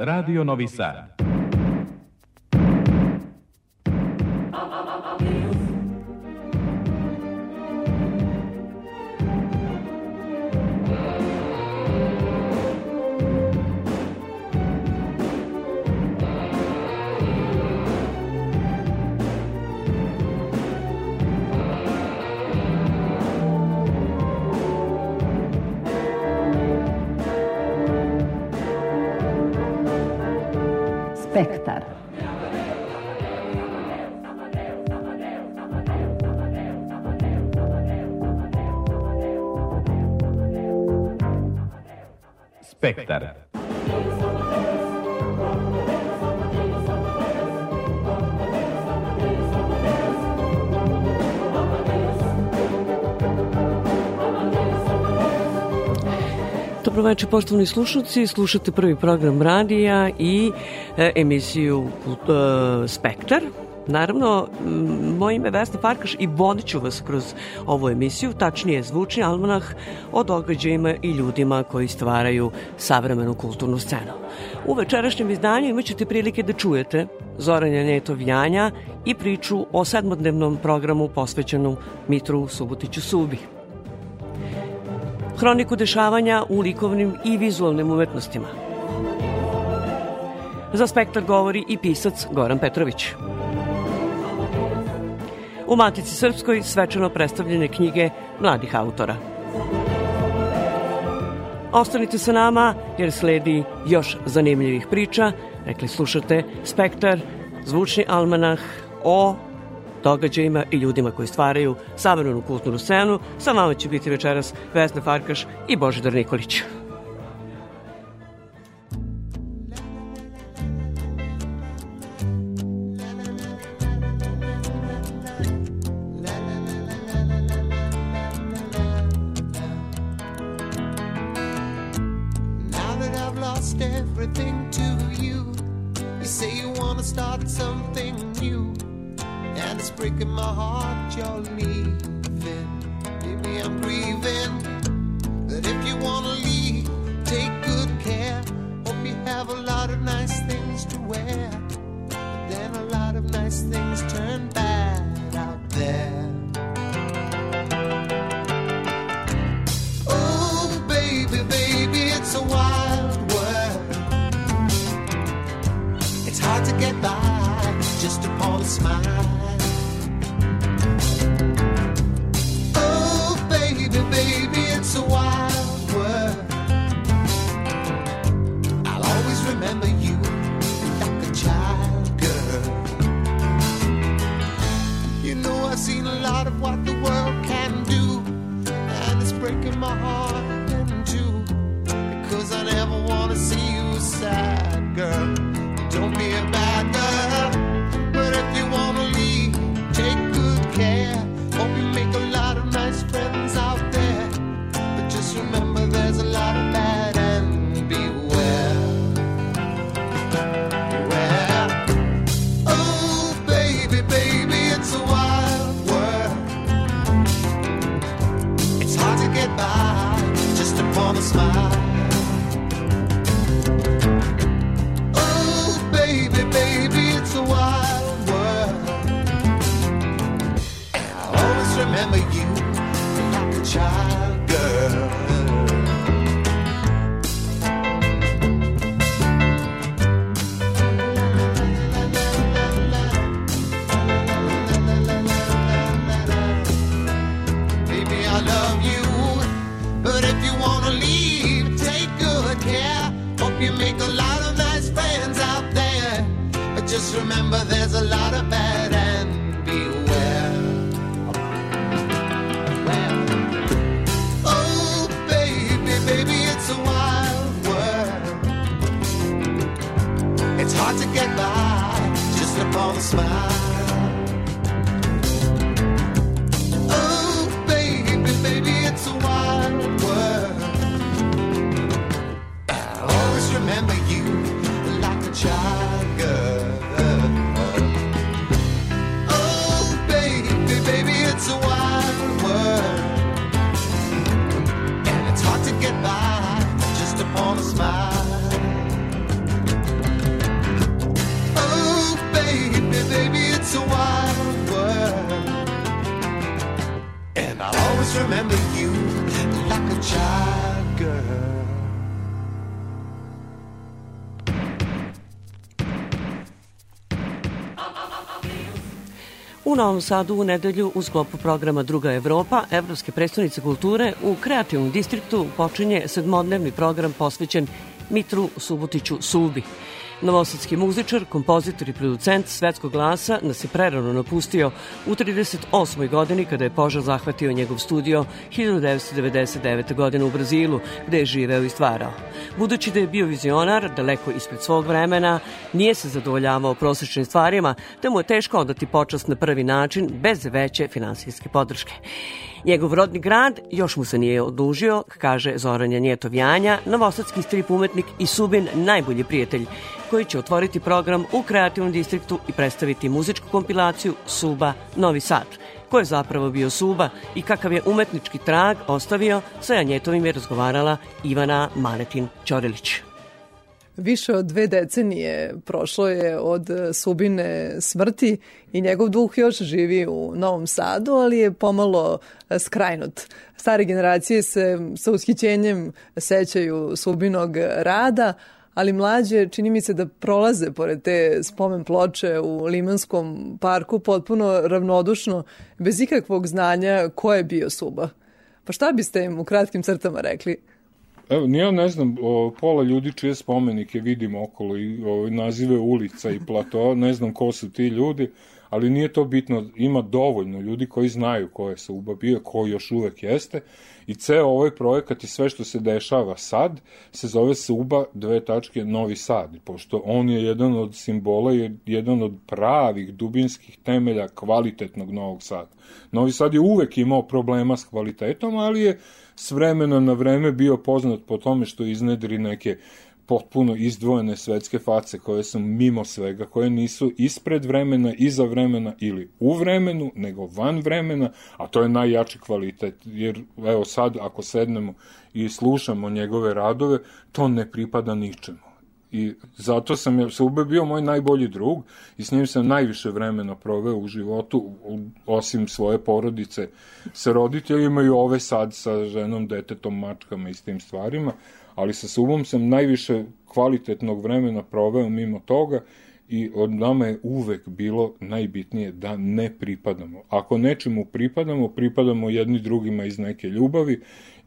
Radio Novi Sad. spectar, spectar. dobroveče poštovani slušalci, slušate prvi program radija i e, emisiju e, Spektar. Naravno, moje ime je Vesna Farkaš i vodit ću vas kroz ovu emisiju, tačnije zvučni almanah o događajima i ljudima koji stvaraju savremenu kulturnu scenu. U večerašnjem izdanju imat ćete prilike da čujete Zoranja Netovljanja i priču o sedmodnevnom programu posvećenom Mitru Subotiću Subi hroniku dešavanja u likovnim i vizualnim umetnostima. Za spektar govori i pisac Goran Petrović. U Matici Srpskoj svečano predstavljene knjige mladih autora. Ostanite sa nama jer sledi još zanimljivih priča. Rekli slušate Spektar, zvučni almanah o događajima i ljudima koji stvaraju savremenu kulturnu scenu. Sa vama će biti večeras Vesna Farkaš i Božidar Nikolić. Novom Sadu u nedelju u sklopu programa Druga Evropa, Evropske predstavnice kulture, u kreativnom distriktu počinje sedmodnevni program posvećen Mitru Subotiću Subi. Novosadski muzičar, kompozitor i producent svetskog glasa nas je prerano napustio u 38. godini kada je požar zahvatio njegov studio 1999. godine u Brazilu, gde je živeo i stvarao. Budući da je bio vizionar, daleko ispred svog vremena, nije se zadovoljavao prosečnim stvarima, te mu je teško odati počast na prvi način bez veće finansijske podrške. Njegov rodni grad još mu se nije odužio, kaže Zoran Janjetov Janja, novosadski strip umetnik i Subin najbolji prijatelj, koji će otvoriti program u kreativnom distriktu i predstaviti muzičku kompilaciju Suba Novi Sad. Ko je zapravo bio Suba i kakav je umetnički trag ostavio, sa Janjetovim je razgovarala Ivana Maletin Ćorilić. Više od dve decenije prošlo je od Subine smrti i njegov duh još živi u Novom Sadu, ali je pomalo skrajnut. Stare generacije se sa ushićenjem sećaju Subinog rada, ali mlađe čini mi se da prolaze pored te spomen ploče u Limanskom parku potpuno ravnodušno, bez ikakvog znanja ko je bio Suba. Pa šta biste im u kratkim crtama rekli? Evo, ja ne znam, o, pola ljudi čije spomenike vidim okolo i o, nazive ulica i plato, ne znam ko su ti ljudi, ali nije to bitno, ima dovoljno ljudi koji znaju ko je Suba bio, ko još uvek jeste i ceo ovaj projekat i sve što se dešava sad se zove Suba dve tačke Novi Sad, pošto on je jedan od simbola, je jedan od pravih dubinskih temelja kvalitetnog Novog Sada. Novi Sad je uvek imao problema s kvalitetom, ali je s vremena na vreme bio poznat po tome što iznedri neke potpuno izdvojene svetske face koje su mimo svega, koje nisu ispred vremena, iza vremena ili u vremenu, nego van vremena, a to je najjači kvalitet, jer evo sad ako sednemo i slušamo njegove radove, to ne pripada ničemu. I zato sam ja, Sube bio moj najbolji drug i s njim sam najviše vremena proveo u životu, osim svoje porodice sa roditeljima i ove sad sa ženom, detetom, mačkama i s tim stvarima ali sa Subom sam najviše kvalitetnog vremena proveo mimo toga i od nama je uvek bilo najbitnije da ne pripadamo. Ako nečemu pripadamo, pripadamo jedni drugima iz neke ljubavi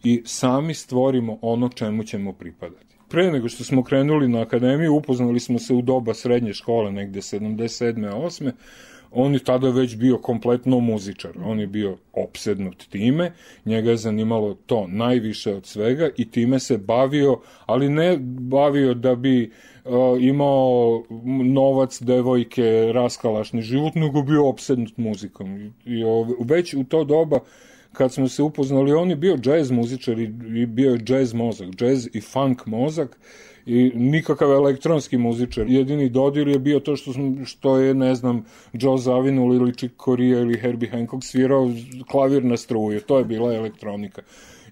i sami stvorimo ono čemu ćemo pripadati. Pre nego što smo krenuli na akademiju, upoznali smo se u doba srednje škole, negde 77. 8 on je tada već bio kompletno muzičar, on je bio opsednut time, njega je zanimalo to najviše od svega i time se bavio, ali ne bavio da bi uh, imao novac, devojke, raskalašni život, nego bio opsednut muzikom. I, i već u to doba kad smo se upoznali, on je bio džez muzičar i, i bio je džez mozak, džez i funk mozak, i nikakav elektronski muzičar. Jedini dodir je bio to što, smo, što je, ne znam, Joe Zawinul ili Chick Corea ili Herbie Hancock svirao klavir na struju. To je bila elektronika.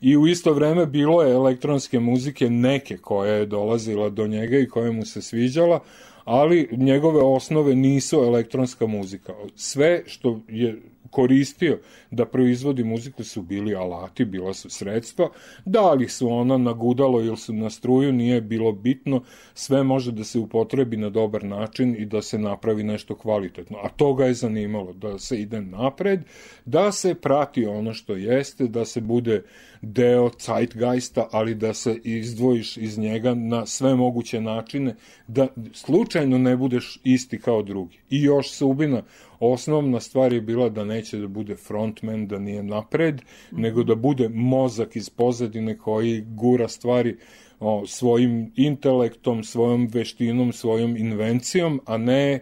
I u isto vreme bilo je elektronske muzike neke koja je dolazila do njega i koja mu se sviđala, ali njegove osnove nisu elektronska muzika. Sve što je koristio da proizvodi muziku su bili alati, bila su sredstva, da li su ona na gudalo ili su na struju, nije bilo bitno, sve može da se upotrebi na dobar način i da se napravi nešto kvalitetno. A to ga je zanimalo, da se ide napred, da se prati ono što jeste, da se bude deo zeitgeista, ali da se izdvojiš iz njega na sve moguće načine, da slučajno ne budeš isti kao drugi. I još Subina, osnovna stvar je bila da neće da bude frontman, da nije napred, nego da bude mozak iz pozadine koji gura stvari o, svojim intelektom, svojom veštinom, svojom invencijom, a ne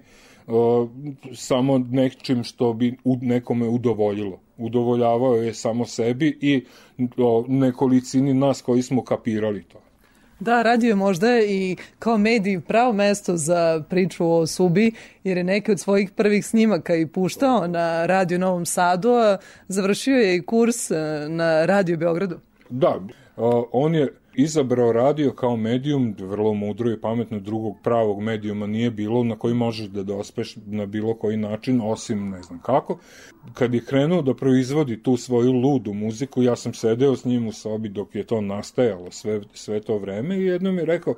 o, samo nečim što bi u, nekome udovoljilo. Udovoljavao je samo sebi i o, nekolicini nas koji smo kapirali to. Da, radio je možda i kao medij pravo mesto za priču o Subi, jer je neke od svojih prvih snimaka i puštao na Radio Novom Sadu, a završio je i kurs e, na Radio Beogradu. Da, on je izabrao radio kao medijum, vrlo mudro i pametno, drugog pravog medijuma nije bilo na koji možeš da dospeš na bilo koji način, osim ne znam kako. Kad je krenuo da proizvodi tu svoju ludu muziku, ja sam sedeo s njim u sobi dok je to nastajalo sve, sve to vreme i jednom je rekao,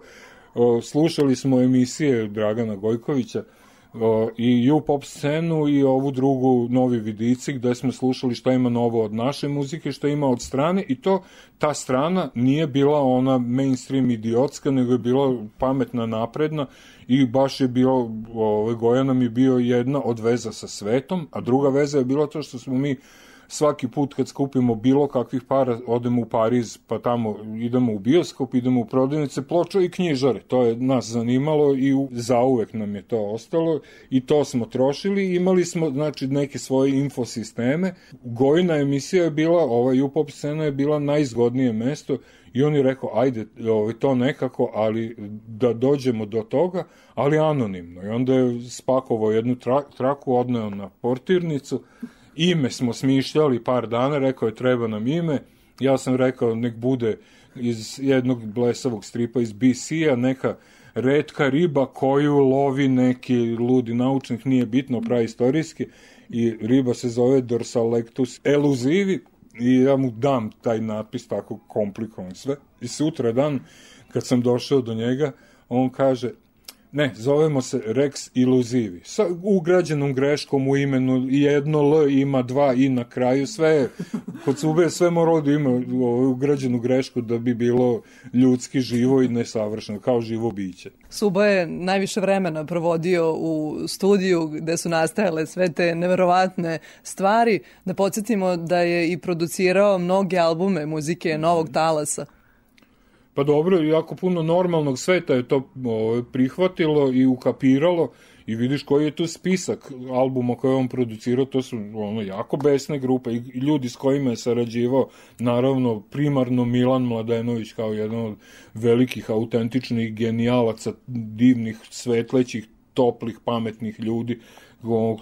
o, slušali smo emisije Dragana Gojkovića, i U-pop scenu i ovu drugu Novi vidici gde smo slušali šta ima novo od naše muzike, šta ima od strane i to ta strana nije bila ona mainstream idiotska, nego je bila pametna, napredna i baš je bilo, ovaj, Gojan nam je bio jedna od veza sa svetom, a druga veza je bila to što smo mi svaki put kad skupimo bilo kakvih para, odemo u Pariz, pa tamo idemo u bioskop, idemo u prodavnice ploča i knjižare. To je nas zanimalo i zauvek nam je to ostalo i to smo trošili. Imali smo znači neke svoje infosisteme. Gojna emisija je bila, ova UPOP scena je bila najzgodnije mesto i on je rekao, ajde, ovaj, to nekako, ali da dođemo do toga, ali anonimno. I onda je spakovao jednu tra traku, odneo na portirnicu, ime smo smišljali par dana, rekao je treba nam ime, ja sam rekao nek bude iz jednog blesavog stripa iz BC-a, neka redka riba koju lovi neki ludi naučnik, nije bitno, praistorijski, i riba se zove Dorsalectus elusivi, i ja mu dam taj natpis tako komplikovan sve. I sutra dan, kad sam došao do njega, on kaže, Ne, zovemo se Rex Illuzivi. Sa ugrađenom greškom u imenu jedno L ima dva i na kraju sve kod Sube sve mora da ima ugrađenu grešku da bi bilo ljudski živo i nesavršeno kao živo biće. Suba je najviše vremena provodio u studiju gde su nastajale sve te neverovatne stvari. Da podsjetimo da je i producirao mnoge albume muzike Novog talasa. Pa dobro, jako puno normalnog sveta je to ovaj, prihvatilo i ukapiralo i vidiš koji je tu spisak albuma koje on producirao, to su ono, jako besne grupe i ljudi s kojima je sarađivao, naravno primarno Milan Mladenović kao jedan od velikih autentičnih genijalaca, divnih, svetlećih, toplih, pametnih ljudi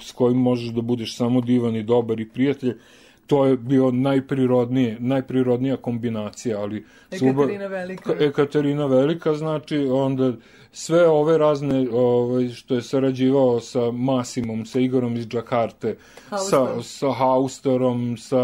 s kojim možeš da budeš samo divan i dobar i prijatelj to je bio najprirodnije, najprirodnija kombinacija, ali Ekaterina Suba, Velika. Ekaterina Velika, znači onda sve ove razne ovaj, što je sarađivao sa Masimom, sa Igorom iz Džakarte, sa, sa Hausterom, sa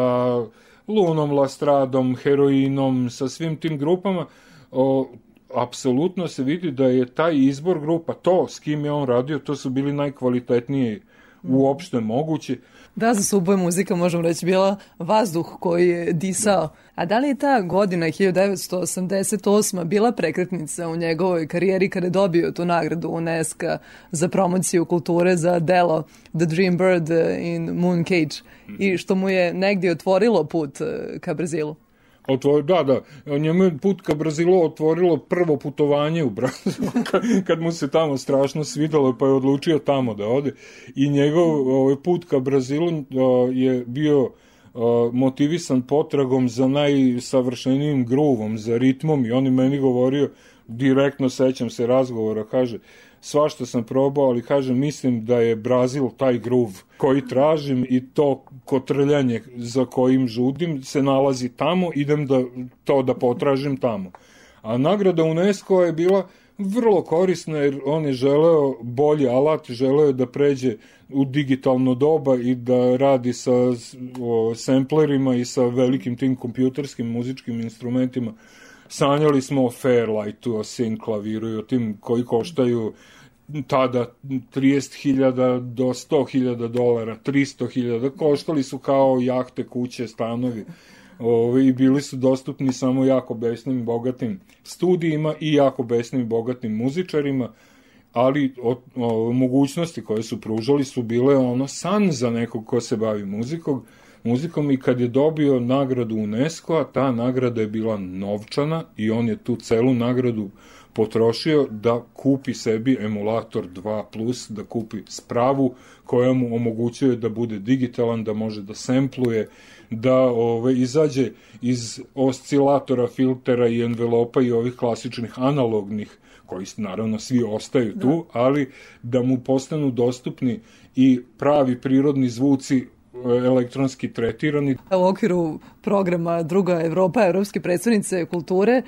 Lunom Lastradom, Heroinom, sa svim tim grupama, o, apsolutno se vidi da je taj izbor grupa, to s kim je on radio, to su bili najkvalitetniji uopšte mogući. Da, za Suboj muzika, možemo reći, bila vazduh koji je disao. A da li je ta godina 1988. bila prekretnica u njegovoj karijeri kada je dobio tu nagradu UNESCO za promociju kulture za delo The Dream Bird in Moon Cage i što mu je negdje otvorilo put eh, ka Brazilu? Otvor, da, da. Njemu je put ka Brazilu otvorilo prvo putovanje u Brazilu, kad mu se tamo strašno svidalo, pa je odlučio tamo da ode. I njegov ovaj, put ka Brazilu je bio motivisan potragom za najsavršenijim gruvom, za ritmom i on je meni govorio, direktno sećam se razgovora, kaže, svašta sam probao, ali kažem, mislim da je Brazil taj gruv koji tražim i to kotrljanje za kojim žudim se nalazi tamo, idem da to da potražim tamo. A nagrada UNESCO je bila vrlo korisna jer on je želeo bolji alat, želeo je da pređe u digitalno doba i da radi sa o, samplerima i sa velikim tim kompjuterskim muzičkim instrumentima sanjali smo o Fairlightu, o Sin klaviru i o tim koji koštaju tada 30.000 do 100.000 dolara, 300.000, koštali su kao jahte, kuće, stanovi. Ove, i bili su dostupni samo jako besnim i bogatim studijima i jako besnim i bogatim muzičarima, ali o, o, mogućnosti koje su pružali su bile ono san za nekog ko se bavi muzikom, muzikom. I kad je dobio nagradu UNESCO-a, ta nagrada je bila novčana i on je tu celu nagradu potrošio da kupi sebi emulator 2+, da kupi spravu koja mu omogućuje da bude digitalan, da može da sempluje, da ove, izađe iz oscilatora, filtera i envelopa i ovih klasičnih analognih koji naravno svi ostaju tu, da. ali da mu postanu dostupni i pravi prirodni zvuci elektronski tretirani. U okviru programa Druga Evropa, Evropske predstavnice kulture, e,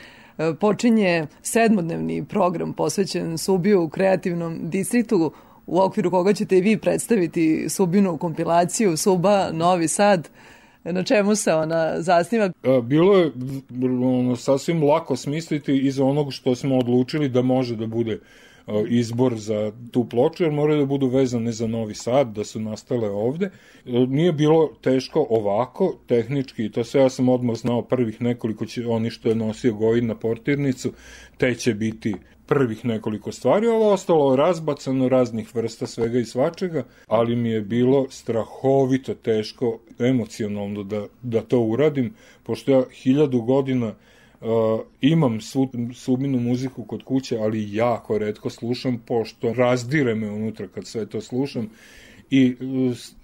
počinje sedmodnevni program posvećen Subiju u kreativnom distriktu u okviru koga ćete i vi predstaviti Subinu kompilaciju Suba Novi Sad. Na čemu se ona zasniva? E, bilo je ono, sasvim lako smisliti iz onog što smo odlučili da može da bude E, izbor za tu ploču, jer moraju da budu vezane za Novi Sad, da su nastale ovde. Nije bilo teško ovako, tehnički, to sve ja sam odmah znao prvih nekoliko, će, oni što je nosio Gojin na portirnicu, te će biti prvih nekoliko stvari, ovo ostalo razbacano raznih vrsta svega i svačega, ali mi je bilo strahovito teško emocionalno da, da to uradim, pošto ja hiljadu godina Uh, imam svu, subinu muziku kod kuće, ali jako redko slušam, pošto razdire me unutra kad sve to slušam i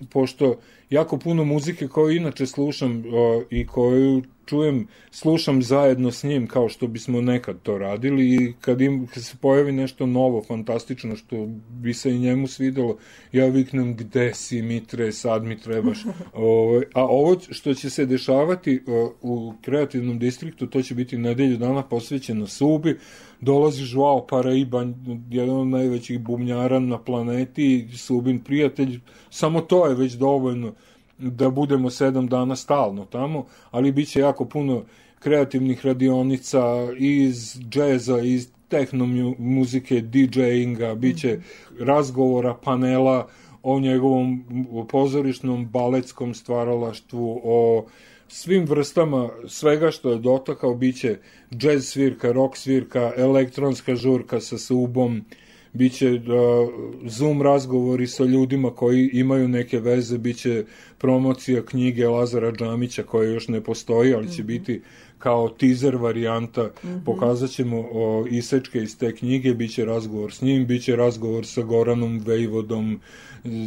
pošto jako puno muzike koju inače slušam uh, i koju čujem, slušam zajedno s njim kao što bismo nekad to radili i kad, im, kad se pojavi nešto novo, fantastično što bi se i njemu svidelo, ja viknem gde si Mitre, sad mi trebaš. O, a ovo što će se dešavati o, u kreativnom distriktu, to će biti nedelju dana posvećeno Subi, dolazi Joao Paraiba, jedan od najvećih bumnjara na planeti, Subin prijatelj, samo to je već dovoljno da budemo sedam dana stalno tamo, ali bit će jako puno kreativnih radionica iz džeza, iz tehno muzike, DJ-inga, bit će razgovora, panela o njegovom pozorišnom baletskom stvaralaštvu, o svim vrstama svega što je dotakao, bit će džez svirka, rock svirka, elektronska žurka sa subom, biće uh, Zoom razgovori sa ljudima koji imaju neke veze, biće promocija knjige Lazara Džamića koja još ne postoji, ali će mm -hmm. biti kao teaser varijanta, mm -hmm. pokazat ćemo o, isečke iz te knjige, bit će razgovor s njim, bit će razgovor sa Goranom Vejvodom,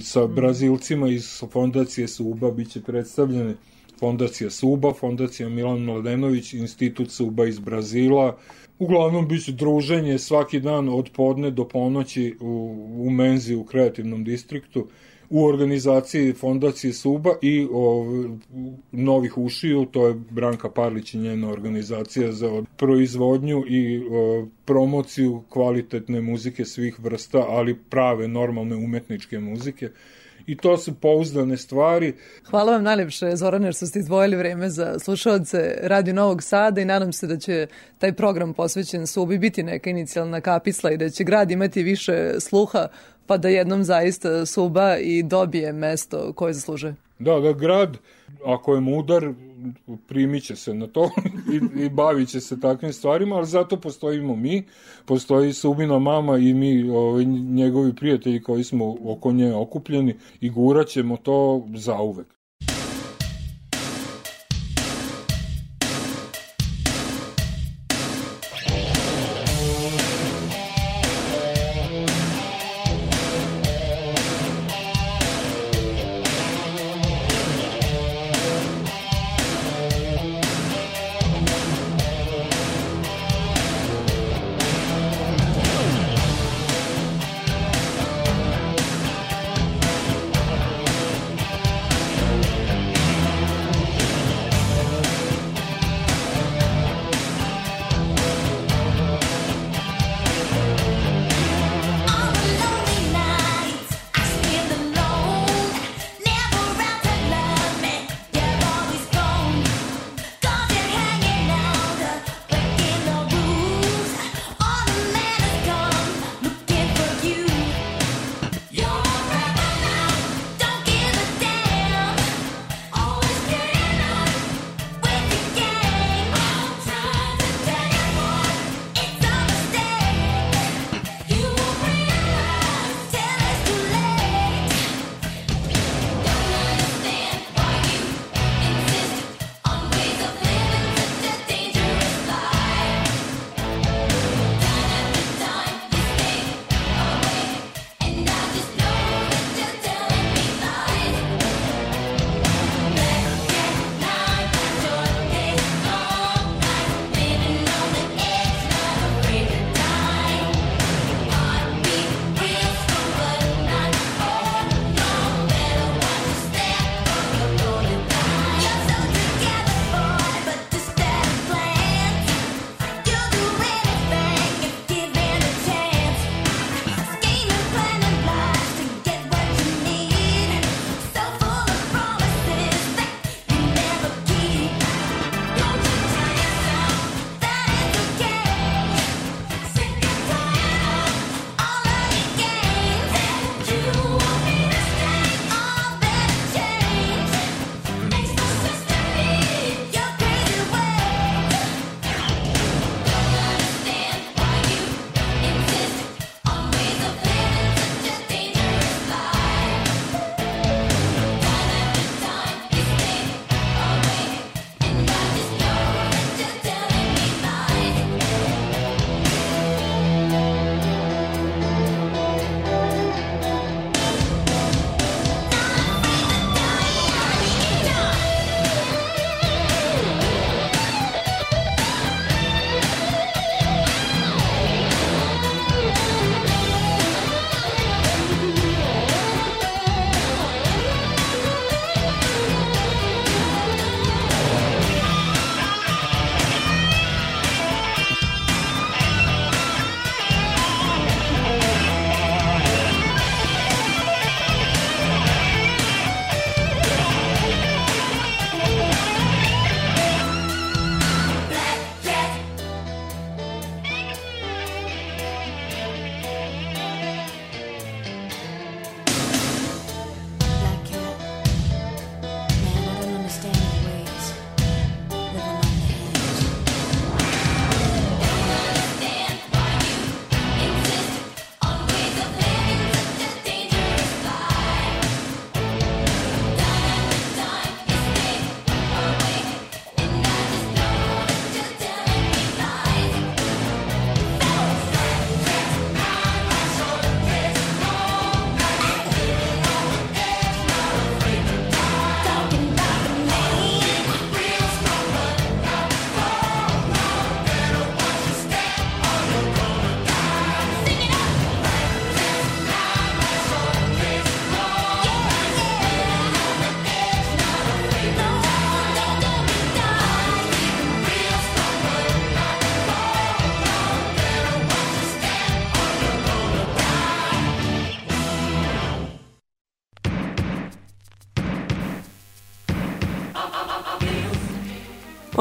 sa mhm. Brazilcima iz fondacije Suba, bit će predstavljene fondacija Suba, fondacija Milan Mladenović, institut Suba iz Brazila, Uglavnom biće druženje svaki dan od podne do ponoći u, u menzi u kreativnom distriktu u organizaciji fondacije Suba i o, Novih ušiju, to je Branka Parlić i njena organizacija za proizvodnju i o, promociju kvalitetne muzike svih vrsta, ali prave normalne umetničke muzike i to su pouzdane stvari. Hvala vam najljepše, Zorane, što ste izdvojili vreme za slušalce Radio Novog Sada i nadam se da će taj program posvećen Subi biti neka inicijalna kapisla i da će grad imati više sluha pa da jednom zaista Suba i dobije mesto koje zaslužuje. Da, da grad, ako je mudar, primit će se na to i, i bavit će se takvim stvarima, ali zato postojimo mi, postoji Subina mama i mi, ovaj, njegovi prijatelji koji smo oko nje okupljeni i gurat ćemo to zauvek.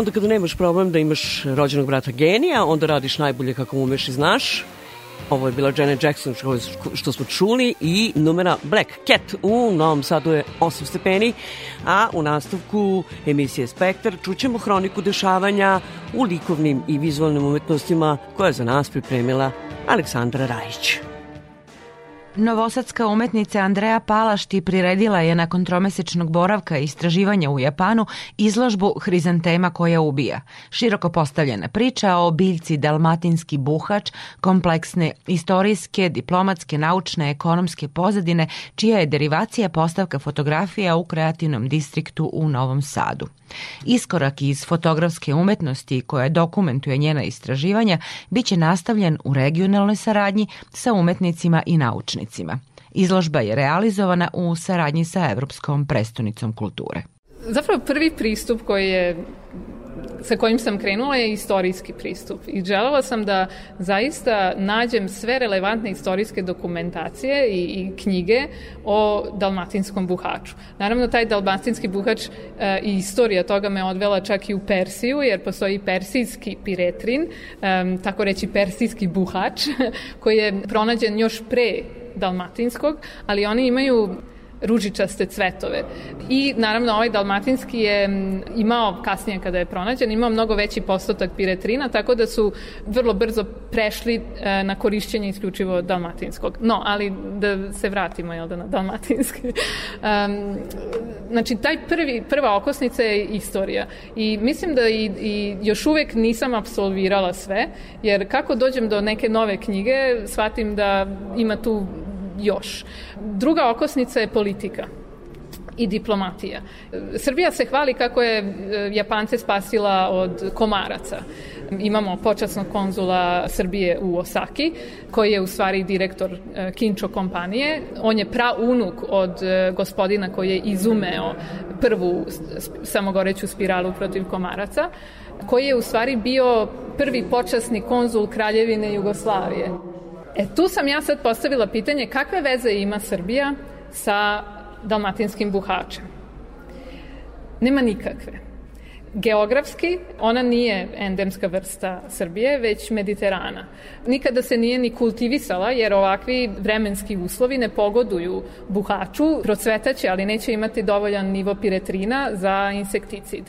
Onda kada nemaš problem da imaš rođenog brata genija, onda radiš najbolje kako umeš i znaš. Ovo je bila Janet Jackson što, smo čuli i numera Black Cat u Novom Sadu je 8 stepeni, a u nastavku emisije Spektar čućemo hroniku dešavanja u likovnim i vizualnim umetnostima koja je za nas pripremila Aleksandra Rajić. Novosadska umetnica Andreja Palašti priredila je nakon tromesečnog boravka i istraživanja u Japanu izložbu Hrizantema koja ubija. Široko postavljena priča o biljci dalmatinski buhač, kompleksne istorijske, diplomatske, naučne, ekonomske pozadine, čija je derivacija postavka fotografija u kreativnom distriktu u Novom Sadu. Iskorak iz fotografske umetnosti koja dokumentuje njena istraživanja biće nastavljen u regionalnoj saradnji sa umetnicima i naučnicima. Izložba je realizovana u saradnji sa Evropskom prestonicom kulture. Zapravo prvi pristup koji je sa kojim sam krenula je istorijski pristup i želela sam da zaista nađem sve relevantne istorijske dokumentacije i, i knjige o dalmatinskom buhaču. Naravno, taj dalmatinski buhač e, i istorija toga me odvela čak i u Persiju, jer postoji persijski piretrin, e, tako reći persijski buhač, koji je pronađen još pre dalmatinskog, ali oni imaju ružičaste cvetove. I naravno ovaj dalmatinski je imao kasnije kada je pronađen, imao mnogo veći postotak piretrina, tako da su vrlo brzo prešli e, na korišćenje isključivo dalmatinskog. No, ali da se vratimo jel da, na dalmatinski. um, znači, taj prvi, prva okosnica je istorija. I mislim da i, i još uvek nisam absolvirala sve, jer kako dođem do neke nove knjige, shvatim da ima tu još. Druga okosnica je politika i diplomatija. Srbija se hvali kako je e, Japance spasila od komaraca. Imamo počasnog konzula Srbije u Osaki, koji je u stvari direktor e, Kinčo kompanije. On je praunuk od e, gospodina koji je izumeo prvu samogoreću spiralu protiv komaraca, koji je u stvari bio prvi počasni konzul Kraljevine Jugoslavije. E tu sam ja sad postavila pitanje kakve veze ima Srbija sa dalmatinskim buhačem. Nema nikakve. Geografski ona nije endemska vrsta Srbije, već Mediterana. Nikada se nije ni kultivisala jer ovakvi vremenski uslovi ne pogoduju buhaču, procvetaće, ali neće imati dovoljan nivo piretrina za insekticid.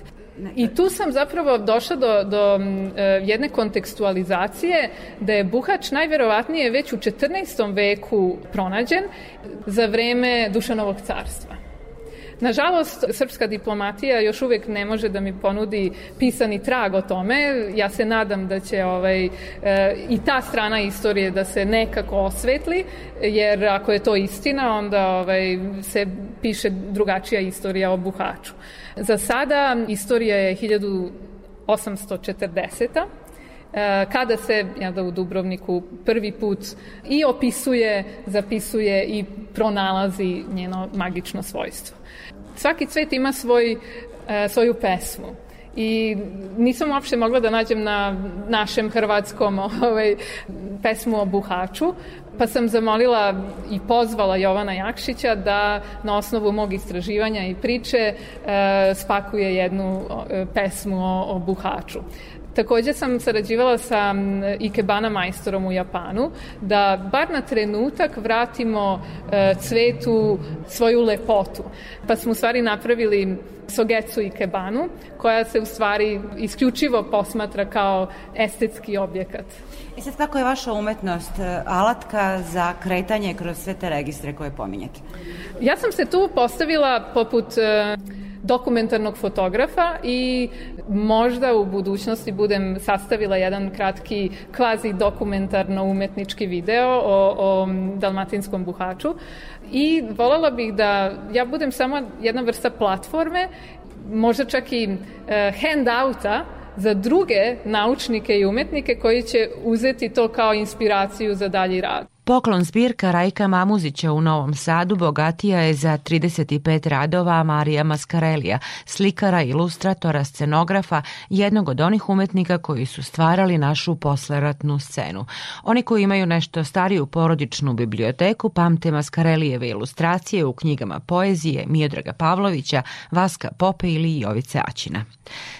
I tu sam zapravo došla do, do e, jedne kontekstualizacije da je buhač najverovatnije već u 14. veku pronađen za vreme Dušanovog carstva. Nažalost, srpska diplomatija još uvek ne može da mi ponudi pisani trag o tome. Ja se nadam da će ovaj, e, i ta strana istorije da se nekako osvetli, jer ako je to istina, onda ovaj, se piše drugačija istorija o Buhaču. Za sada istorija je 1840 e, kada se ja da u Dubrovniku prvi put i opisuje, zapisuje i pronalazi njeno magično svojstvo. Svaki cvet ima svoj, e, svoju pesmu i nisam uopšte mogla da nađem na našem hrvatskom ovaj, pesmu o Buhaču, pa sam zamolila i pozvala Jovana Jakšića da na osnovu mog istraživanja i priče e, spakuje jednu e, pesmu o, o Buhaču. Takođe sam sarađivala sa Ikebana majstorom u Japanu da bar na trenutak vratimo e, cvetu svoju lepotu. Pa smo u stvari napravili Sogetsu Ikebanu koja se u stvari isključivo posmatra kao estetski objekat. I sad kako je vaša umetnost e, alatka za kretanje kroz sve te registre koje pominjete? Ja sam se tu postavila poput uh, dokumentarnog fotografa i možda u budućnosti budem sastavila jedan kratki kvazi dokumentarno umetnički video o, o dalmatinskom buhaču i volela bih da ja budem samo jedna vrsta platforme, možda čak i uh, handouta za druge naučnike i umetnike koji će uzeti to kao inspiraciju za dalji rad. Poklon zbirka Rajka Mamuzića u Novom Sadu bogatija je za 35 radova Marija Maskarelija, slikara, ilustratora, scenografa, jednog od onih umetnika koji su stvarali našu posleratnu scenu. Oni koji imaju nešto stariju porodičnu biblioteku pamte Maskarelijeve ilustracije u knjigama poezije Miodraga Pavlovića, Vaska Pope ili Jovice Aćina.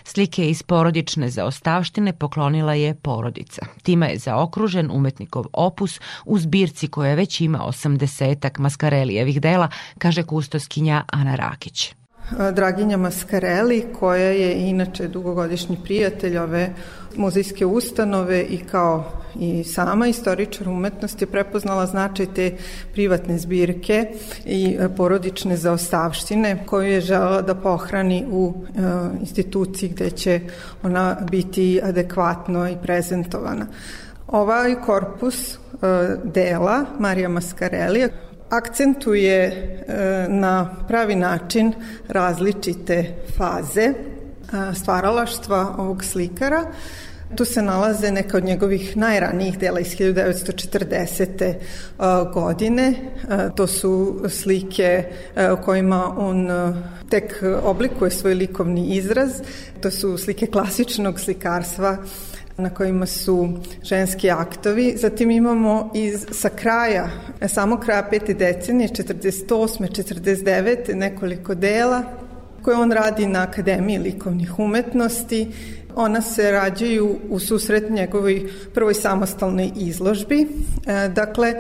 Slike iz porodične zaostavštine poklonila je porodica. Tima je zaokružen umetnikov opus u zbirci koja već ima 80-ak Maskarelijevih dela, kaže kustoskinja Ana Rakić. Draginja Maskareli, koja je inače dugogodišnji prijatelj ove muzejske ustanove i kao i sama istoričar umetnosti prepoznala značaj te privatne zbirke i porodične zaostavštine koju je žela da pohrani u e, instituciji gde će ona biti adekvatno i prezentovana. Ovaj korpus e, dela Marija Maskareli akcentuje e, na pravi način različite faze e, stvaralaštva ovog slikara. Tu se nalaze neka od njegovih najranijih dela iz 1940. E, godine. To su slike u kojima on tek oblikuje svoj likovni izraz. To su slike klasičnog slikarstva na kojima su ženski aktovi. Zatim imamo iz, sa kraja, samo kraja pete decenije, 48. 49. nekoliko dela koje on radi na Akademiji likovnih umetnosti. Ona se rađaju u susret njegovoj prvoj samostalnoj izložbi. E, dakle,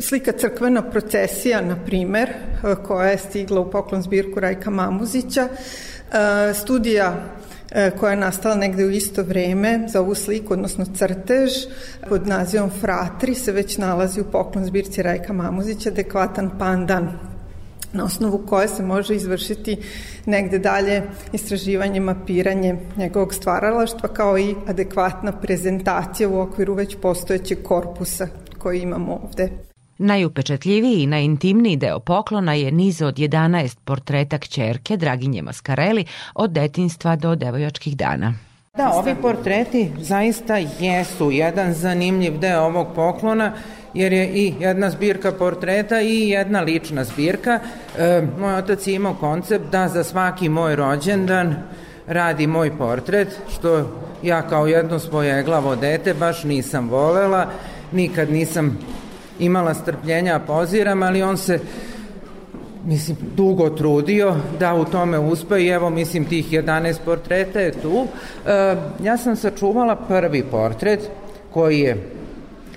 slika crkvena procesija, na primer, e, koja je stigla u poklon zbirku Rajka Mamuzića, e, studija E, koja je nastala negde u isto vreme za ovu sliku, odnosno crtež pod nazivom Fratri se već nalazi u poklon zbirci Rajka Mamuzića, adekvatan pandan na osnovu koje se može izvršiti negde dalje istraživanje, mapiranje njegovog stvaralaštva kao i adekvatna prezentacija u okviru već postojećeg korpusa koji imamo ovde. Najupečatljiviji i najintimniji deo poklona je niz od 11 portreta kćerke Draginje Maskareli od detinstva do devojačkih dana. Da, ovi portreti zaista jesu jedan zanimljiv deo ovog poklona, jer je i jedna zbirka portreta i jedna lična zbirka. E, moj otac je imao koncept da za svaki moj rođendan radi moj portret, što ja kao jedno svoje glavo dete baš nisam volela, nikad nisam imala strpljenja poziram, ali on se mislim, dugo trudio da u tome uspe i evo, mislim, tih 11 portreta je tu. E, ja sam sačuvala prvi portret koji je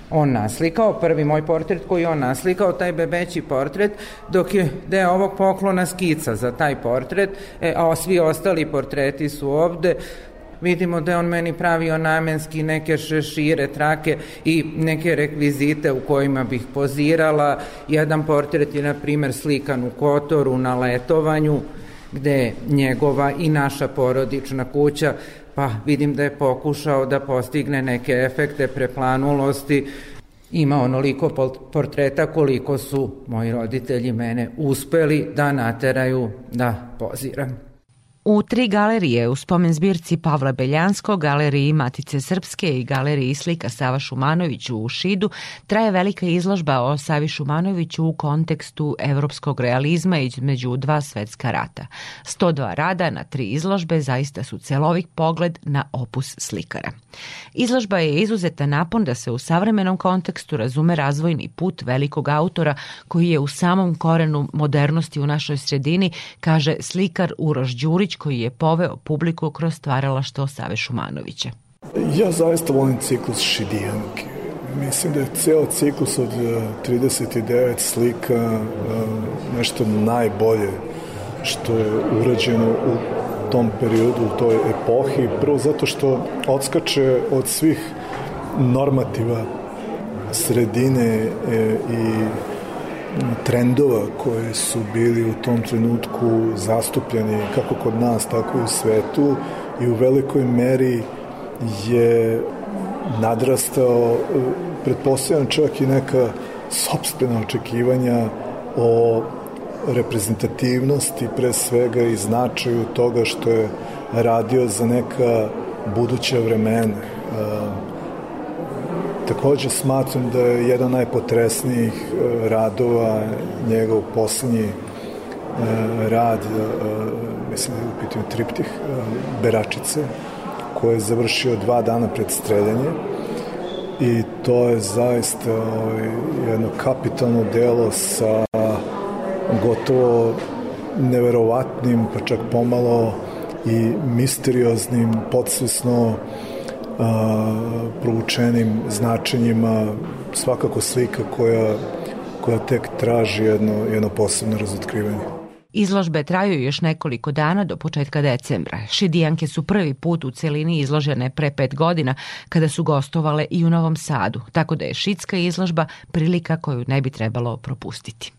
on naslikao, prvi moj portret koji on naslikao, taj bebeći portret, dok je deo ovog poklona skica za taj portret, e, a svi ostali portreti su ovde, Vidimo da je on meni pravio namenski neke šešire, trake i neke rekvizite u kojima bih pozirala. Jedan portret je, na primer, slikan u Kotoru na letovanju, gde je njegova i naša porodična kuća, pa vidim da je pokušao da postigne neke efekte preplanulosti, ima onoliko portreta koliko su moji roditelji mene uspeli da nateraju da poziram. U tri galerije u spomen zbirci Pavla Beljanskog, galeriji Matice Srpske i galeriji slika Sava Šumanoviću u Šidu traje velika izložba o Savi Šumanoviću u kontekstu evropskog realizma između dva svetska rata. 102 rada na tri izložbe zaista su celovik pogled na opus slikara. Izložba je izuzeta napon da se u savremenom kontekstu razume razvojni put velikog autora koji je u samom korenu modernosti u našoj sredini, kaže slikar Uroš Đurić koji je poveo publiku kroz stvaralaštvo Save Šumanovića. Ja zaista volim ciklus Šidijanke. Mislim da je ceo ciklus od 39 e, slika e, nešto najbolje što je urađeno u tom periodu, u toj epohi. Prvo zato što odskače od svih normativa sredine e, i trendova koje su bili u tom trenutku zastupljeni kako kod nas, tako i u svetu i u velikoj meri je nadrastao, pretpostavljam čak i neka sobstvena očekivanja o reprezentativnosti pre svega i značaju toga što je radio za neka buduća vremena. Takođe smatram da je jedan najpotresnijih e, radova njegov poslednji e, rad, e, mislim da je u triptih, Beračice, koje je završio dva dana pred streljanje. I to je zaista ovaj, jedno kapitalno delo sa gotovo neverovatnim, pa čak pomalo i misterioznim, podsvesno proučenim značenjima, svakako slika koja, koja tek traži jedno, jedno posebno razotkrivanje. Izložbe traju još nekoliko dana do početka decembra. Šidijanke su prvi put u celini izložene pre pet godina kada su gostovale i u Novom Sadu, tako da je šitska izložba prilika koju ne bi trebalo propustiti.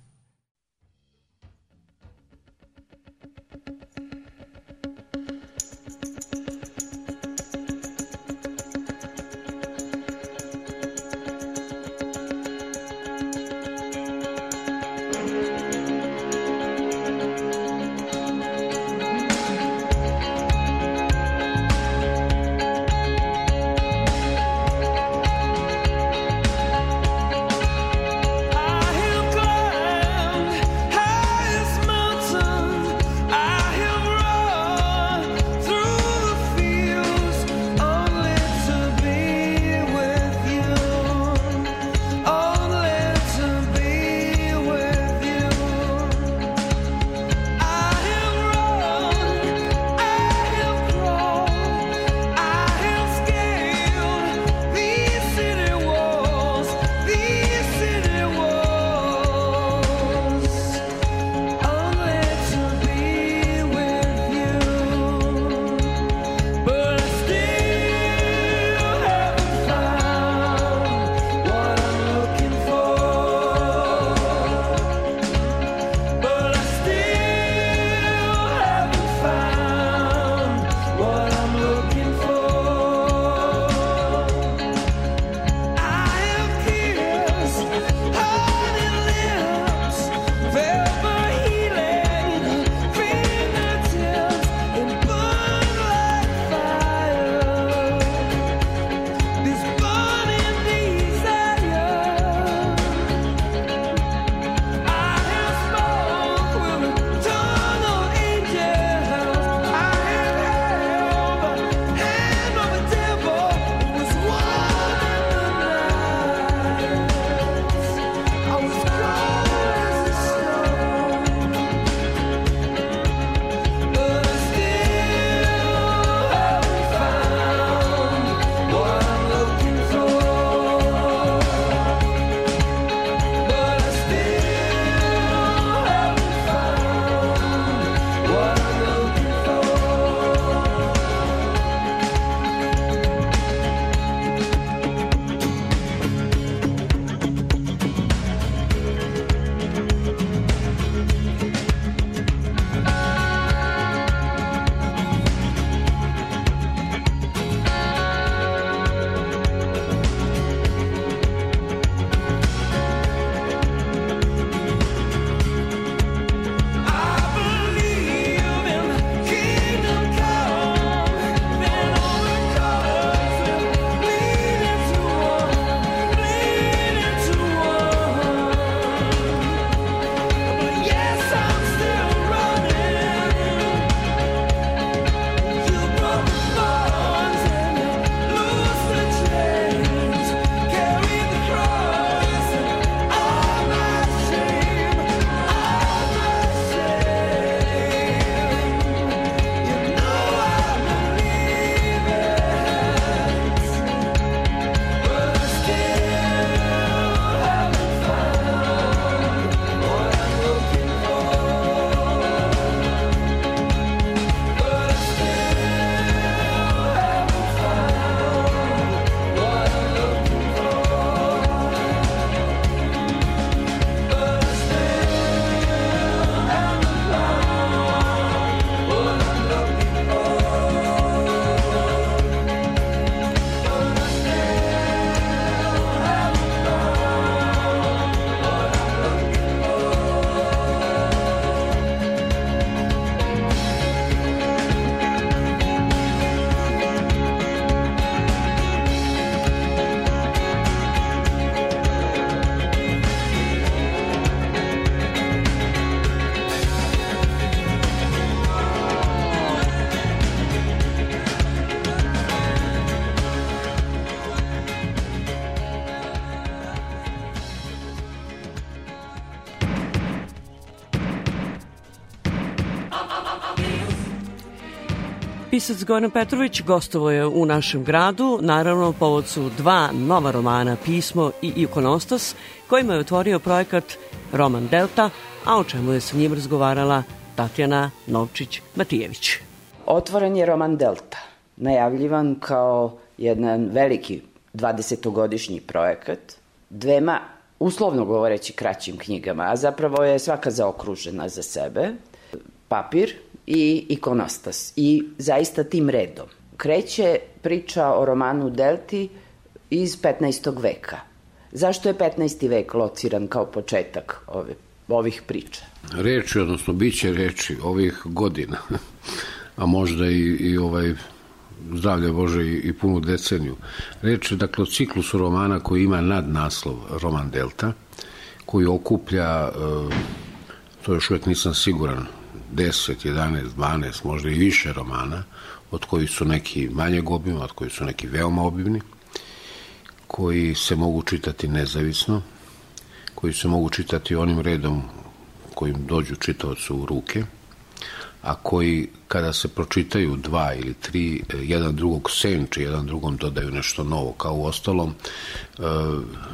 Pisac Goran Petrović gostovo je u našem gradu, naravno povod su dva nova romana, Pismo i Ikonostas, kojima je otvorio projekat Roman Delta, a o čemu je sa njim razgovarala Tatjana Novčić-Matijević. Otvoren je roman Delta, najavljivan kao jedan veliki 20-godišnji projekat, dvema uslovno govoreći kraćim knjigama, a zapravo je svaka zaokružena za sebe, papir i ikonostas i zaista tim redom. Kreće priča o romanu Delti iz 15. veka. Zašto je 15. vek lociran kao početak ove, ovih priča? Reči, odnosno biće reči ovih godina, a možda i, i ovaj zdravlje Bože i, i punu deceniju. Reč je dakle o ciklusu romana koji ima nadnaslov Roman Delta, koji okuplja, e, to još uvijek nisam siguran, 10, 11, 12, možda i više romana, od koji su neki manjeg obima, od koji su neki veoma obimni, koji se mogu čitati nezavisno, koji se mogu čitati onim redom kojim dođu čitavcu u ruke, a koji kada se pročitaju dva ili tri, jedan drugog senče, jedan drugom dodaju nešto novo, kao u ostalom. E,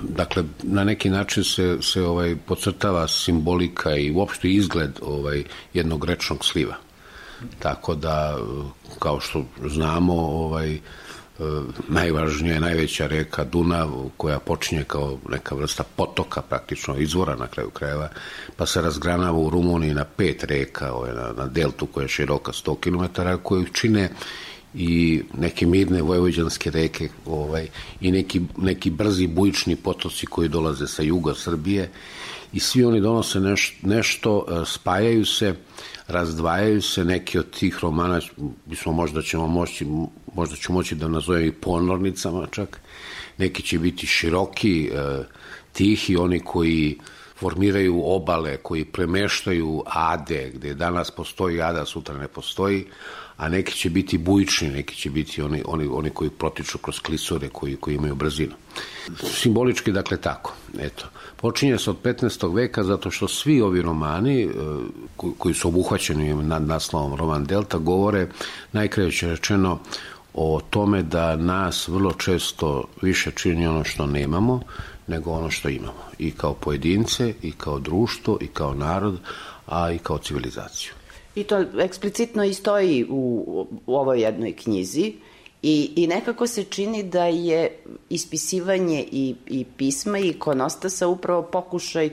dakle, na neki način se, se ovaj podcrtava simbolika i uopšte izgled ovaj jednog rečnog sliva. Tako da, kao što znamo, ovaj, Najvažnija, najveća reka Dunav koja počinje kao neka vrsta potoka praktično izvora na kraju krajeva pa se razgranava u Rumuniji na pet reka ovaj, na, na deltu koja je široka 100 km koju čine i neke mirne vojvođanske reke ovaj, i neki, neki brzi bujični potoci koji dolaze sa juga Srbije. I svi oni donose neš, nešto, spajaju se razdvajaju se neki od tih romana, bismo možda ćemo moći, možda ću moći da nazovem i ponornicama čak, neki će biti široki, e, tihi, oni koji formiraju obale, koji premeštaju ade, gde danas postoji ada, sutra ne postoji, a neki će biti bujični, neki će biti oni, oni, oni koji protiču kroz klisore, koji, koji imaju brzinu. Simbolički, dakle, tako. Eto. Počinje se od 15. veka zato što svi ovi romani e, koji su obuhvaćeni nad naslovom Roman Delta govore najkraće rečeno o tome da nas vrlo često više čini ono što nemamo nego ono što imamo. I kao pojedince, i kao društvo, i kao narod, a i kao civilizaciju. I to eksplicitno i stoji u, u ovoj jednoj knjizi. I, I nekako se čini da je ispisivanje i, i pisma i ikonostasa upravo pokušaj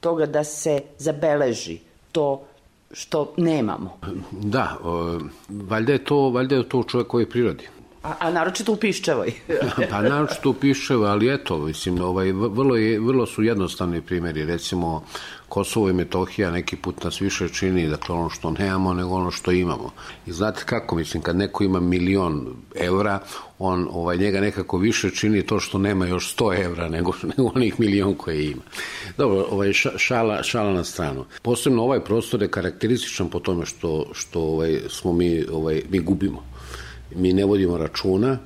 toga da se zabeleži to što nemamo. Da, o, valjda je to, valjda je to u čovjekovoj prirodi. A, a naročito u Piščevoj. pa naročito u Piščevoj, ali eto, mislim, ovaj, vrlo, je, vrlo su jednostavni primjeri, recimo Kosovo i Metohija neki put nas više čini, dakle ono što nemamo nego ono što imamo. I znate kako, mislim, kad neko ima milion evra, on, ovaj, njega nekako više čini to što nema još 100 evra nego, nego onih milion koje ima. Dobro, ovaj, šala, šala na stranu. Posebno ovaj prostor je karakterističan po tome što, što ovaj, smo mi, ovaj, mi gubimo. Mi ne vodimo računa,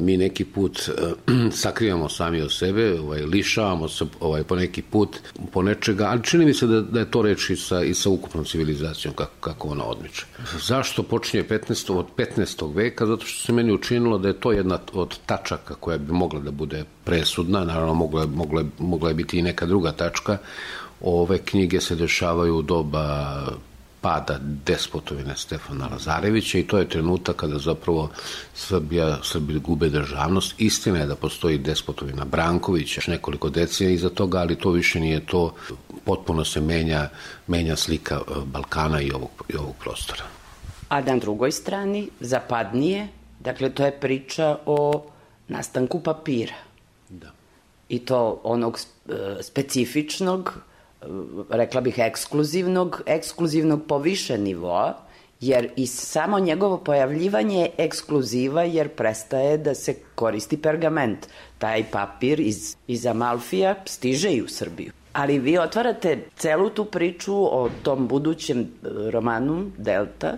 mi neki put sakrivamo sami od sebe, ovaj, lišavamo se ovaj, po neki put po nečega, ali čini mi se da, da je to reči sa, i sa ukupnom civilizacijom kako, kako ona odmiče. Zašto počinje 15. od 15. veka? Zato što se meni učinilo da je to jedna od tačaka koja bi mogla da bude presudna, naravno mogla, mogla, mogla je biti i neka druga tačka, ove knjige se dešavaju u doba pada despotovine Stefana Lazarevića i to je trenutak kada zapravo Srbija, Srbija gube državnost. Istina je da postoji despotovina Brankovića, nekoliko decenija iza toga, ali to više nije to. Potpuno se menja, menja slika e, Balkana i ovog, i ovog prostora. A na drugoj strani, zapadnije, dakle to je priča o nastanku papira. Da. I to onog e, specifičnog rekla bih ekskluzivnog, ekskluzivnog po više nivoa, jer i samo njegovo pojavljivanje je ekskluziva jer prestaje da se koristi pergament. Taj papir iz, iz Amalfija stiže i u Srbiju. Ali vi otvarate celu tu priču o tom budućem romanu Delta,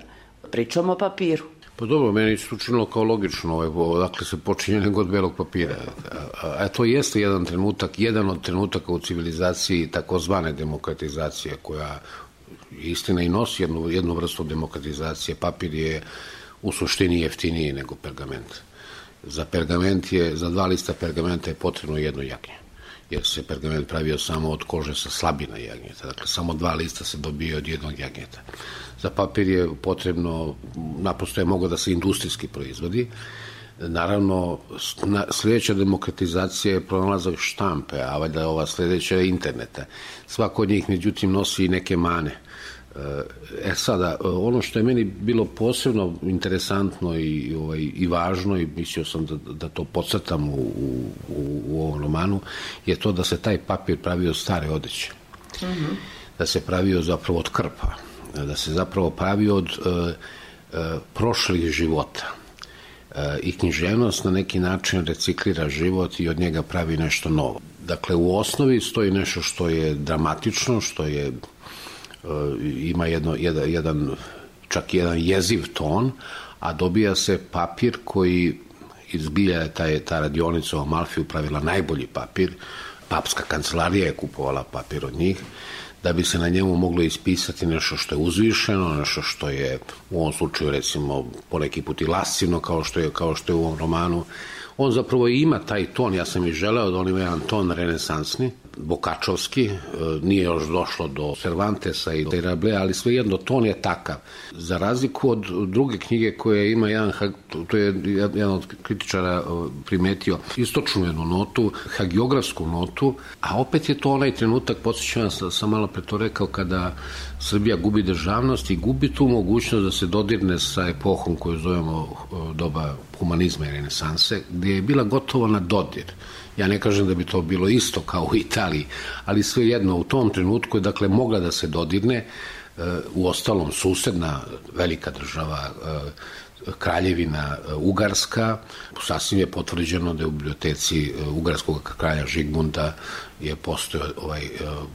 pričom o papiru. Pa dobro, meni se učinilo kao logično, ovaj, dakle se počinje nego od belog papira. A, a to jeste jedan trenutak, jedan od trenutaka u civilizaciji takozvane demokratizacije, koja istina i nosi jednu, jednu vrstu demokratizacije. Papir je u suštini jeftiniji nego pergament. Za pergament je, za dva lista pergamenta je potrebno jedno jagnje jer se pergament pravio samo od kože sa slabina jagnjeta. Dakle, samo dva lista se dobije od jednog jagnjeta. Za papir je potrebno, naprosto je mogo da se industrijski proizvodi. Naravno, na, sledeća demokratizacija je pronalazak štampe, a valjda ova sledeća je interneta. Svako od njih, međutim, nosi i neke mane. E sada, ono što je meni bilo posebno interesantno i, ovaj, i važno i mislio sam da, da to podcrtam u, u, u ovom romanu, je to da se taj papir pravi od stare odeće. Mm -hmm. Da se pravio zapravo od krpa. Da se zapravo pravi od uh, uh, prošlih života. Uh, I književnost na neki način reciklira život i od njega pravi nešto novo. Dakle, u osnovi stoji nešto što je dramatično, što je ima jedno, jedan, jedan, čak jedan jeziv ton, a dobija se papir koji izbilja je ta, ta radionica u Amalfiju pravila najbolji papir, papska kancelarija je kupovala papir od njih, da bi se na njemu moglo ispisati nešto što je uzvišeno, nešto što je u ovom slučaju recimo poneki put i lascivno kao što je, kao što je u ovom romanu. On zapravo ima taj ton, ja sam i želeo da on ima jedan ton renesansni, Bokačovski, e, nije još došlo do Cervantesa i Rabelais, ali svejedno ton je takav. Za razliku od druge knjige koje ima jedan, to je jedan od kritičara e, primetio, istočnu jednu notu, hagiografsku notu, a opet je to onaj trenutak, podsjećam sam, sam malo pre to rekao, kada Srbija gubi državnost i gubi tu mogućnost da se dodirne sa epohom koju zovemo e, doba humanizma i renesanse, gdje je bila gotovo na dodir. Ja ne kažem da bi to bilo isto kao u Italiji, ali sve jedno u tom trenutku je dakle mogla da se dodirne e, u ostalom susedna velika država e, kraljevina e, Ugarska, sasvim je potvrđeno da je u biblioteci ugarskog kralja Žigmunda je postoje, ovaj,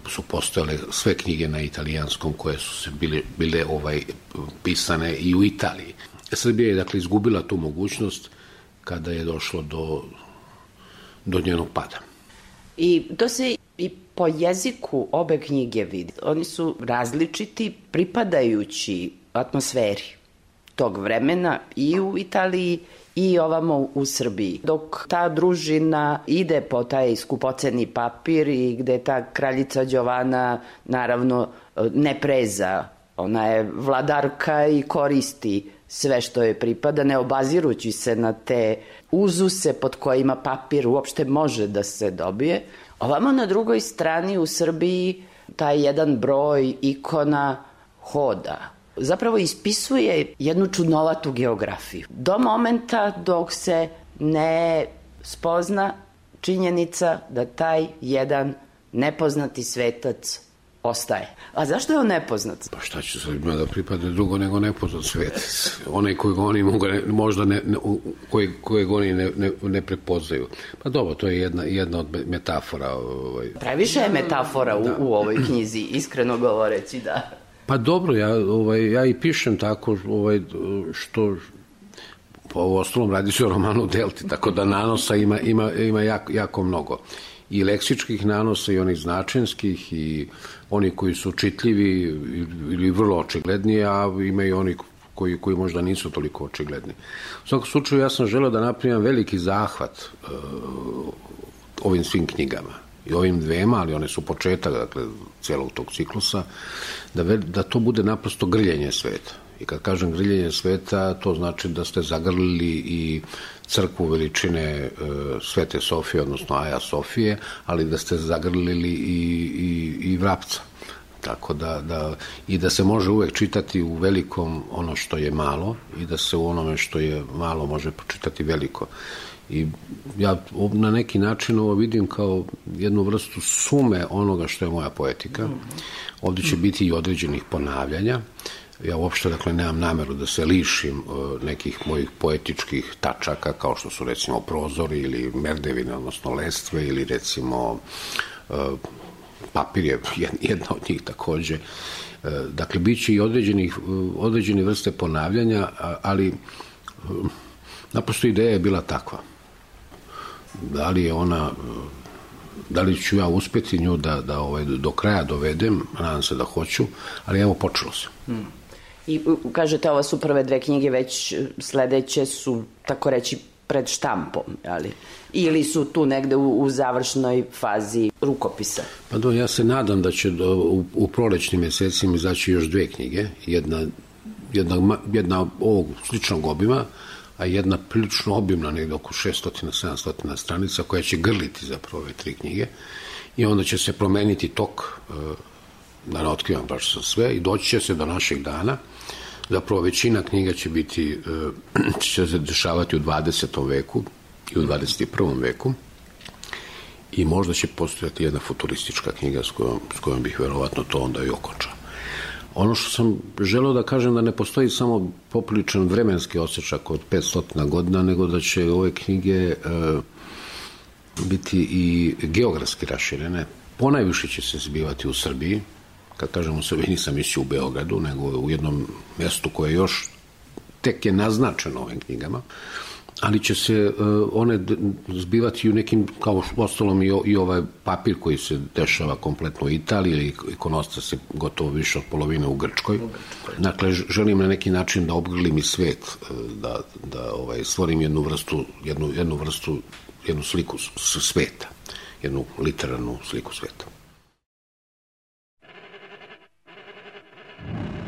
su postojale sve knjige na italijanskom koje su se bile, bile ovaj, pisane i u Italiji. Srbija je dakle izgubila tu mogućnost kada je došlo do do njenog pada. I to se i po jeziku obe knjige vidi. Oni su različiti pripadajući atmosferi tog vremena i u Italiji i ovamo u Srbiji. Dok ta družina ide po taj skupoceni papir i gde ta kraljica Đovana naravno ne preza, ona je vladarka i koristi sve što je pripada, ne obazirući se na te uzuse pod kojima papir uopšte može da se dobije. Ovamo na drugoj strani u Srbiji taj jedan broj ikona hoda. Zapravo ispisuje jednu čudnovatu geografiju. Do momenta dok se ne spozna činjenica da taj jedan nepoznati svetac ostaje. A zašto je on nepoznat? Pa šta će Srbima da pripade drugo nego nepoznat svet? Onaj kojeg oni mogu, ne, možda ne, ne, kojeg, kojeg oni ne, ne, ne prepoznaju. Pa dobro, to je jedna, jedna od metafora. Ovaj. Previše je metafora u, da. u ovoj knjizi, iskreno govoreći, da. Pa dobro, ja, ovaj, ja i pišem tako ovaj, što po ostalom radi se o romanu Delti, tako da nanosa ima, ima, ima jako, jako mnogo. I leksičkih nanosa i onih značenskih i oni koji su čitljivi ili vrlo očigledni, a ima i oni koji, koji možda nisu toliko očigledni. U svakom slučaju ja sam želeo da napravim veliki zahvat uh, ovim svim knjigama. I ovim dvema, ali one su početak dakle, celog tog ciklusa, da, da to bude naprosto grljenje sveta. I kad kažem grljenje sveta, to znači da ste zagrlili i crkvu veličine e, Svete Sofije, odnosno Aja Sofije, ali da ste zagrlili i, i, i vrapca. Tako da, da, i da se može uvek čitati u velikom ono što je malo i da se u onome što je malo može počitati veliko. I ja na neki način ovo vidim kao jednu vrstu sume onoga što je moja poetika. Ovde će biti i određenih ponavljanja. Ja uopšte, dakle, nemam nameru da se lišim uh, nekih mojih poetičkih tačaka, kao što su, recimo, prozori ili merdevine, odnosno lestve, ili, recimo, uh, papir je jedna od njih takođe. Uh, dakle, bit će i određenih, određeni vrste ponavljanja, ali naprosto ideja je bila takva. Da li je ona da li ću ja uspeti nju da, da ovaj, do kraja dovedem, nadam se da hoću, ali evo počelo se. Hmm. I kažete, ovo su prve dve knjige, već sledeće su, tako reći, pred štampom, ali ili su tu negde u, u završnoj fazi rukopisa. Pa do, ja se nadam da će do, u, u prolećnim mesecima izaći još dve knjige, jedna, jedna, jedna ovog sličnog obima, a jedna prilično obimna, negde oko 600-700 stranica, koja će grliti zapravo ove tri knjige i onda će se promeniti tok, e, da ne otkrivam baš sa sve, i doći će se do našeg dana, zapravo većina knjiga će biti, e, će se dešavati u 20. veku i u 21. veku, i možda će postojati jedna futuristička knjiga s kojom, s kojom bih verovatno to onda i okončao. Ono što sam želeo da kažem da ne postoji samo popriličan vremenski osjećak od 500 godina, nego da će ove knjige e, biti i geografski raširene. Ponajviše će se zbivati u Srbiji, kad kažem u Srbiji nisam mislio u Beogradu, nego u jednom mestu koje još tek je naznačeno ovim knjigama, ali će se uh, one zbivati u nekim, kao ostalom i, i ovaj papir koji se dešava kompletno u Italiji ili ikonosta se gotovo više od polovine u Grčkoj. Dakle, želim na neki način da obgrlim i svet, uh, da, da ovaj, stvorim jednu vrstu, jednu, jednu vrstu, jednu sliku sveta, jednu literarnu sliku sveta. There's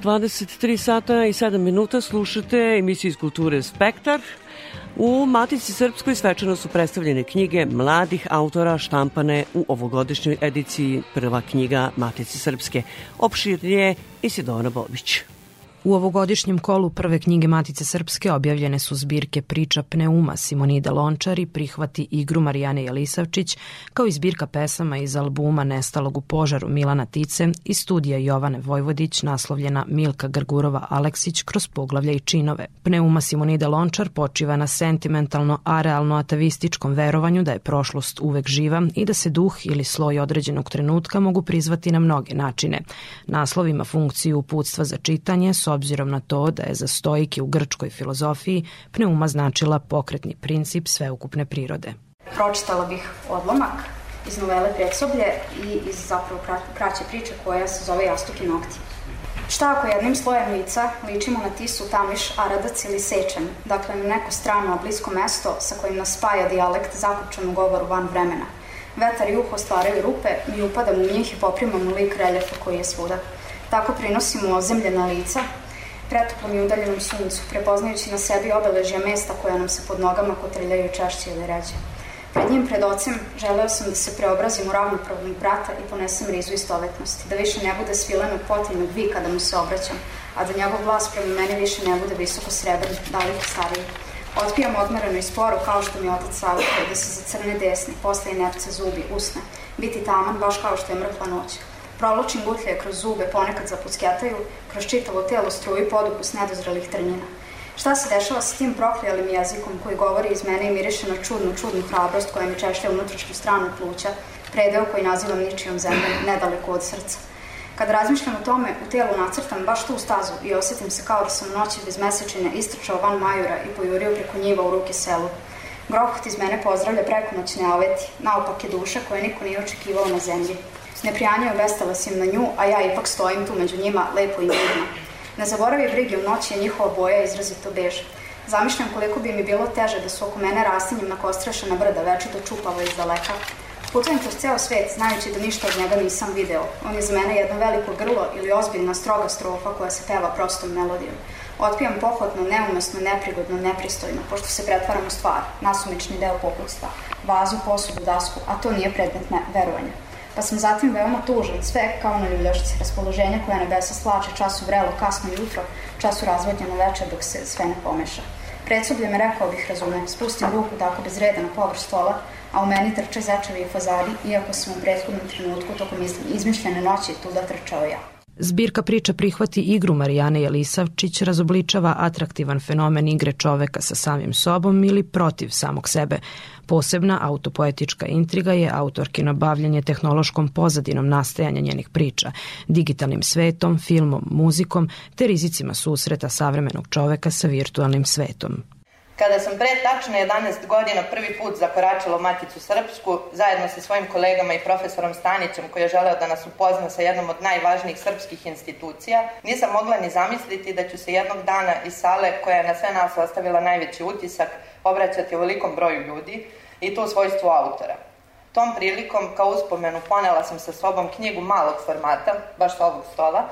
23 sata i 7 minuta slušate emisiju iz kulture Spektar. U Matici Srpskoj svečano su predstavljene knjige mladih autora štampane u ovogodišnjoj ediciji prva knjiga Matice Srpske. Opširnije Isidora Bobić. U ovogodišnjem kolu prve knjige Matice Srpske objavljene su zbirke priča Pneuma Simonida Lončar i prihvati igru Marijane Jelisavčić, kao i zbirka pesama iz albuma Nestalog u požaru Milana Tice i studija Jovane Vojvodić naslovljena Milka Grgurova Aleksić kroz poglavlja i činove. Pneuma Simonida Lončar počiva na sentimentalno arealno atavističkom verovanju da je prošlost uvek živa i da se duh ili sloj određenog trenutka mogu prizvati na mnoge načine. Naslov ima funkciju uputstva za čitanje, obzirom na to da je za stojike u grčkoj filozofiji pneuma značila pokretni princip sveukupne prirode. Pročitala bih odlomak iz novele Predsoblje i iz zapravo kraće priče koja se zove Jastuk i nokti. Šta ako jednim slojem lica ličimo na tisu, tamiš, aradac ili sečan, dakle na neko strano, blisko mesto sa kojim nas spaja dijalekt zakupčan u govoru van vremena. Vetar i uho stvaraju rupe, mi upadamo u njih i poprimamo lik reljefa koji je svuda. Tako prinosimo ozemljena lica, pretoplom i udaljenom suncu, prepoznajući na sebi obeležja mesta koja nam se pod nogama kotrljaju češće ili ređe. Pred njim, pred ocem, želeo sam da se preobrazim u ravnopravnog brata i ponesem rizu istovetnosti, da više ne bude svilenog potiljnog vi kada mu se obraćam, a da njegov glas prema meni više ne bude visoko srebrn, daleko stariji. Otpijam odmereno i sporo, kao što mi otac savjetuje, da se za crne desni, posle i nepce zubi, usne, biti taman baš kao što je mrtva noć, Proločim gutlje kroz zube, ponekad zapusketaju, kroz čitavo telo struji podupus nedozrelih trnjina. Šta se dešava sa tim proklijalim jezikom koji govori iz mene i miriše na čudnu, čudnu hrabrost koja mi češlja unutrašnju stranu pluća, predeo koji nazivam ničijom zemljom, nedaleko od srca. Kad razmišljam o tome, u telu nacrtam baš tu stazu i osetim se kao da sam noći bez mesečine istrčao van majura i pojurio preko njiva u ruke selu. Grohot iz mene pozdravlja preko noćne aveti, naopake duše koje niko nije očekivao na zemlji. Ne prijanjaju vestalasim na nju, a ja ipak stojim tu među njima, lepo i mirno. Ne zaboravi brige u noći, je njihova boja izrazito beže. Zamišljam koliko bi mi bilo teže da su oko mene rastinjem na kostrešena brda večito čupavo iz daleka. Putujem kroz ceo svet, znajući da ništa od njega nisam video. On je za mene jedno veliko grlo ili ozbiljna stroga strofa koja se peva prostom melodijom. Otpijam pohotno, neumesno, neprigodno, nepristojno, pošto se pretvaram u stvar, nasumični deo pokustva, vazu, posudu, dasku, a to nije predmet verovanja pa sam zatim veoma tužan, sve kao na ljuljašci, raspoloženja koja nebesa slače, času vrelo, kasno jutro, času razvodnjeno veče dok se sve ne pomeša. Predsoblje me rekao bih razume, spustim ruku tako bez reda na površ stola, a u meni trče zečevi i fazari, iako sam u prethodnom trenutku tokom izmišljene noći tu da trčao ja. Zbirka priča prihvati igru Marijane Jelisavčić, razobličava atraktivan fenomen igre čoveka sa samim sobom ili protiv samog sebe. Posebna autopoetička intriga je autorkino bavljanje tehnološkom pozadinom nastajanja njenih priča, digitalnim svetom, filmom, muzikom te rizicima susreta savremenog čoveka sa virtualnim svetom. Kada sam pre tačno 11 godina prvi put zakoračila u Maticu Srpsku, zajedno sa svojim kolegama i profesorom Stanićem, koji je želeo da nas upozna sa jednom od najvažnijih srpskih institucija, nisam mogla ni zamisliti da ću se jednog dana iz sale koja je na sve nas ostavila najveći utisak obraćati velikom broju ljudi i to u svojstvu autora. Tom prilikom, kao uspomenu, ponela sam sa sobom knjigu malog formata, baš sa ovog stola,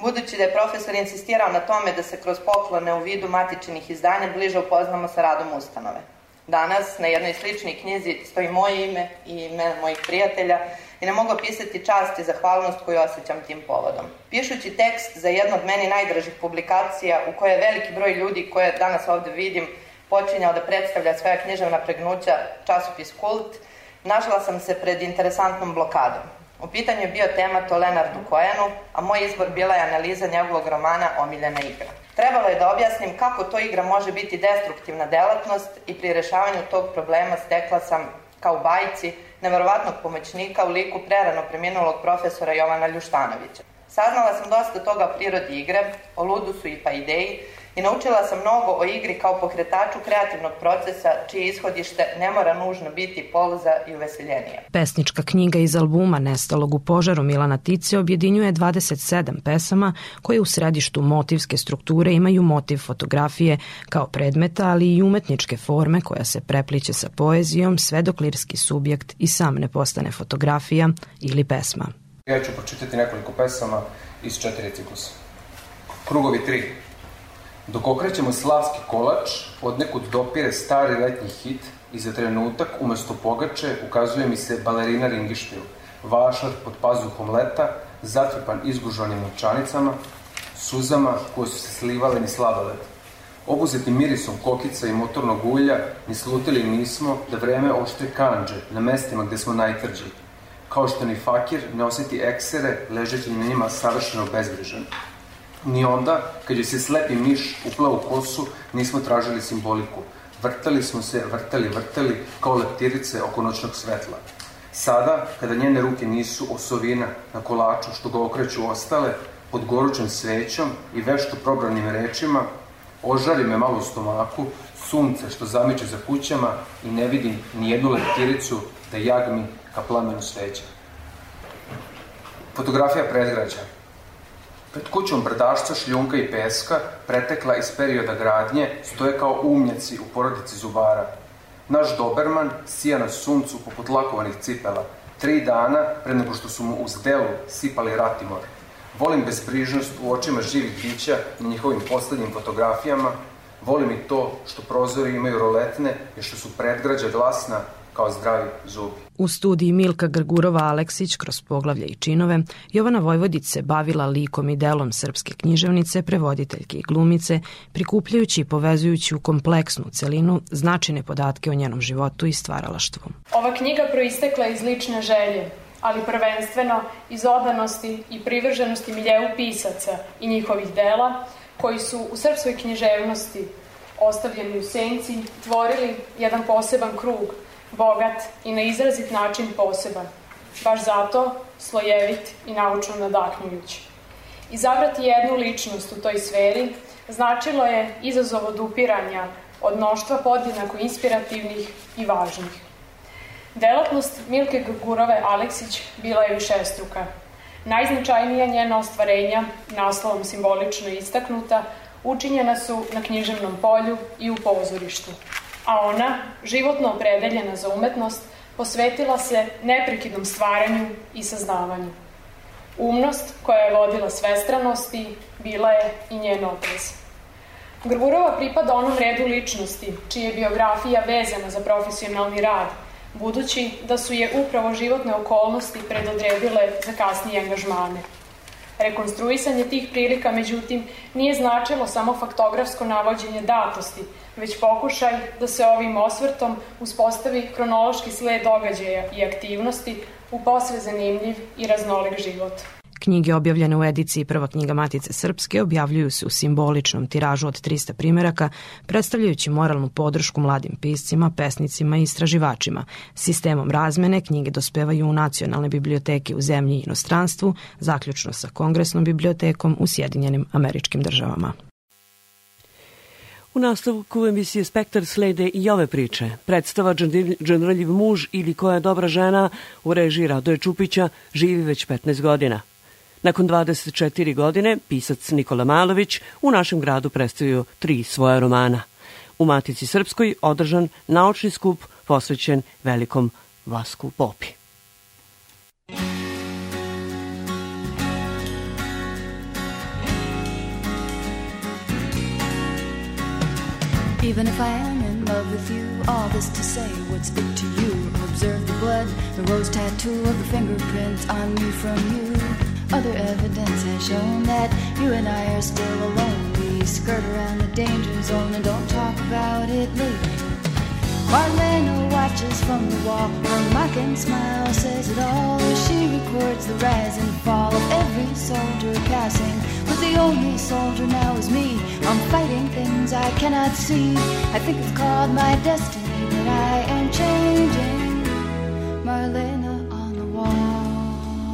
budući da je profesor insistirao na tome da se kroz poklone u vidu matičnih izdanja bliže upoznamo sa radom ustanove. Danas na jednoj sličnoj knjizi stoji moje ime i ime mojih prijatelja i ne mogu pisati čast i zahvalnost koju osjećam tim povodom. Pišući tekst za jednu od meni najdražih publikacija u kojoj je veliki broj ljudi koje danas ovde vidim počinjao da predstavlja svoja književna pregnuća časopis Kult, našla sam se pred interesantnom blokadom. U pitanju je bio tema to Lenardu Kojanu, a moj izbor bila je analiza njegovog romana Omiljena igra. Trebalo je da objasnim kako to igra može biti destruktivna delatnost i pri rešavanju tog problema stekla sam, kao bajci, neverovatnog pomoćnika u liku prerano preminulog profesora Jovana Ljuštanovića. Saznala sam dosta toga o prirodi igre, o ludusu i pa ideji, i naučila sam mnogo o igri kao pokretaču kreativnog procesa, čije ishodište ne mora nužno biti polza i uveseljenije. Pesnička knjiga iz albuma Nestalog u požaru Milana Tice objedinjuje 27 pesama koje u središtu motivske strukture imaju motiv fotografije kao predmeta, ali i umetničke forme koja se prepliče sa poezijom sve dok lirski subjekt i sam ne postane fotografija ili pesma. Ja ću pročitati nekoliko pesama iz četiri ciklusa. Krugovi 3. Dok okrećemo slavski kolač, od nekud dopire stari letnji hit i za trenutak, umesto pogače, ukazuje mi se balerina ringišpil, vašar pod pazuhom leta, zatrpan izgužvanim novčanicama, suzama koje su se slivale ni sladoled. Obuzeti mirisom kokica i motornog ulja, ni slutili nismo da vreme oštri kanđe na mestima gde smo najtrđi, kao što ni fakir ne oseti eksere ležeći na njima savršeno bezbrižan. Ni onda, kad je se slepi miš uplao u kosu, nismo tražili simboliku. Vrtali smo se, vrtali, vrtali, kao leptirice oko noćnog svetla. Sada, kada njene ruke nisu osovina na kolaču što ga okreću ostale, pod gorućom svećom i vešto probranim rečima, ožari me malo u stomaku, sunce što zamiče za kućama i ne vidim ni jednu leptiricu da jagmi ka plamenu sveća. Fotografija predgrađa. Pred kućom brdašca, šljunka i peska, pretekla iz perioda gradnje, stoje kao umnjaci u porodici zubara. Naš Doberman sija na suncu poput lakovanih cipela, tri dana pre nego što su mu uz delu sipali ratimor. Volim bezbrižnost u očima živih bića na njihovim poslednjim fotografijama, volim i to što prozori imaju roletne i što su predgrađa glasna kao zdravi zubi. U studiji Milka Grgurova Aleksić kroz poglavlje i činove, Jovana Vojvodić se bavila likom i delom srpske književnice, prevoditeljke i glumice, prikupljajući i povezujući u kompleksnu celinu značajne podatke o njenom životu i stvaralaštvu. Ova knjiga proistekla iz lične želje, ali prvenstveno iz odanosti i privrženosti miljeu pisaca i njihovih dela, koji su u srpskoj književnosti ostavljeni u senci, tvorili jedan poseban krug – bogat i na izrazit način poseban, baš zato slojevit i naučno nadahnjujući. Izabrati jednu ličnost u toj sferi značilo je izazov odupiranja od mnoštva podjednako inspirativnih i važnih. Delatnost Milke Gurove Aleksić bila je višestruka. Najznačajnija njena ostvarenja, naslovom simbolično istaknuta, učinjena su na književnom polju i u pozorištu a ona, životno opredeljena za umetnost, posvetila se neprekidnom stvaranju i saznavanju. Umnost koja je vodila svestranosti bila je i njen oprez. Grgurova pripada onom redu ličnosti, čija je biografija vezana za profesionalni rad, budući da su je upravo životne okolnosti predodredile za kasnije angažmane. Rekonstruisanje tih prilika, međutim, nije značilo samo faktografsko navođenje datosti, već pokušaj da se ovim osvrtom uspostavi hronološki sled događaja i aktivnosti u posve zanimljiv i raznolik život. Knjige objavljene u ediciji Prva knjiga Matice Srpske objavljuju se u simboličnom tiražu od 300 primeraka, predstavljajući moralnu podršku mladim piscima, pesnicima i istraživačima. Sistemom razmene knjige dospevaju u nacionalne biblioteke u zemlji i inostranstvu, zaključno sa Kongresnom bibliotekom u Sjedinjenim američkim državama. U nastavku emisije Spektar slede i ove priče. Predstava Džanraljiv muž ili Koja je dobra žena u režiji Radoje Čupića živi već 15 godina. Nakon 24 godine, pisac Nikola Malović u našem gradu predstavio tri svoja romana. U Matici Srpskoj održan naučni skup posvećen velikom Vasku Popi. Even if I am in love with you, all this to say, what's it to you? Observe the blood, the rose tattoo of the fingerprints on me from you. Other evidence has shown that you and I are still alone. We skirt around the danger zone and don't talk about it lately. Marlena watches from the wall. Her mocking smile says it all she records the rise and fall of every soldier passing. But the only soldier now is me. I'm fighting things I cannot see. I think it's called my destiny that I am changing. Marlena on the wall.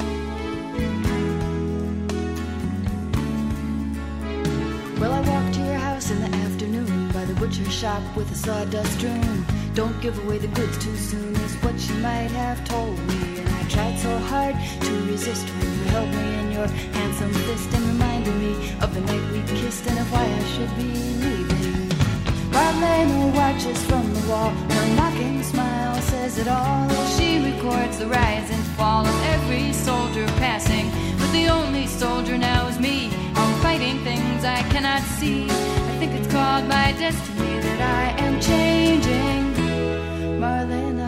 Well, I walked to your house in the afternoon by the butcher shop with a sawdust strewn. Don't give away the goods too soon, is what she might have told me. And I tried so hard to resist when you held me your handsome fist and reminded me of the night we kissed and of why I should be leaving. Marlena watches from the wall, her mocking smile says it all. She records the rise and fall of every soldier passing, but the only soldier now is me. I'm fighting things I cannot see. I think it's called my destiny that I am changing. Marlena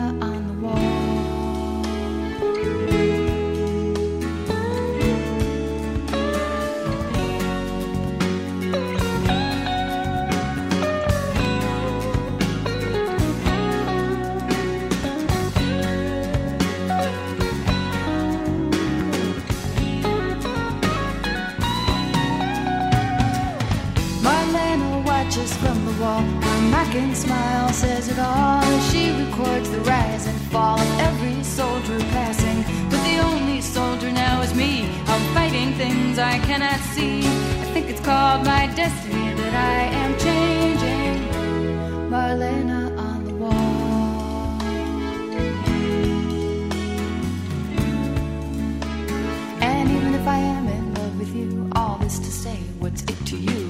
Mocking smile says it all. as She records the rise and fall of every soldier passing. But the only soldier now is me. I'm fighting things I cannot see. I think it's called my destiny that I am changing. Marlena on the wall. And even if I am in love with you, all this to say, what's it to you?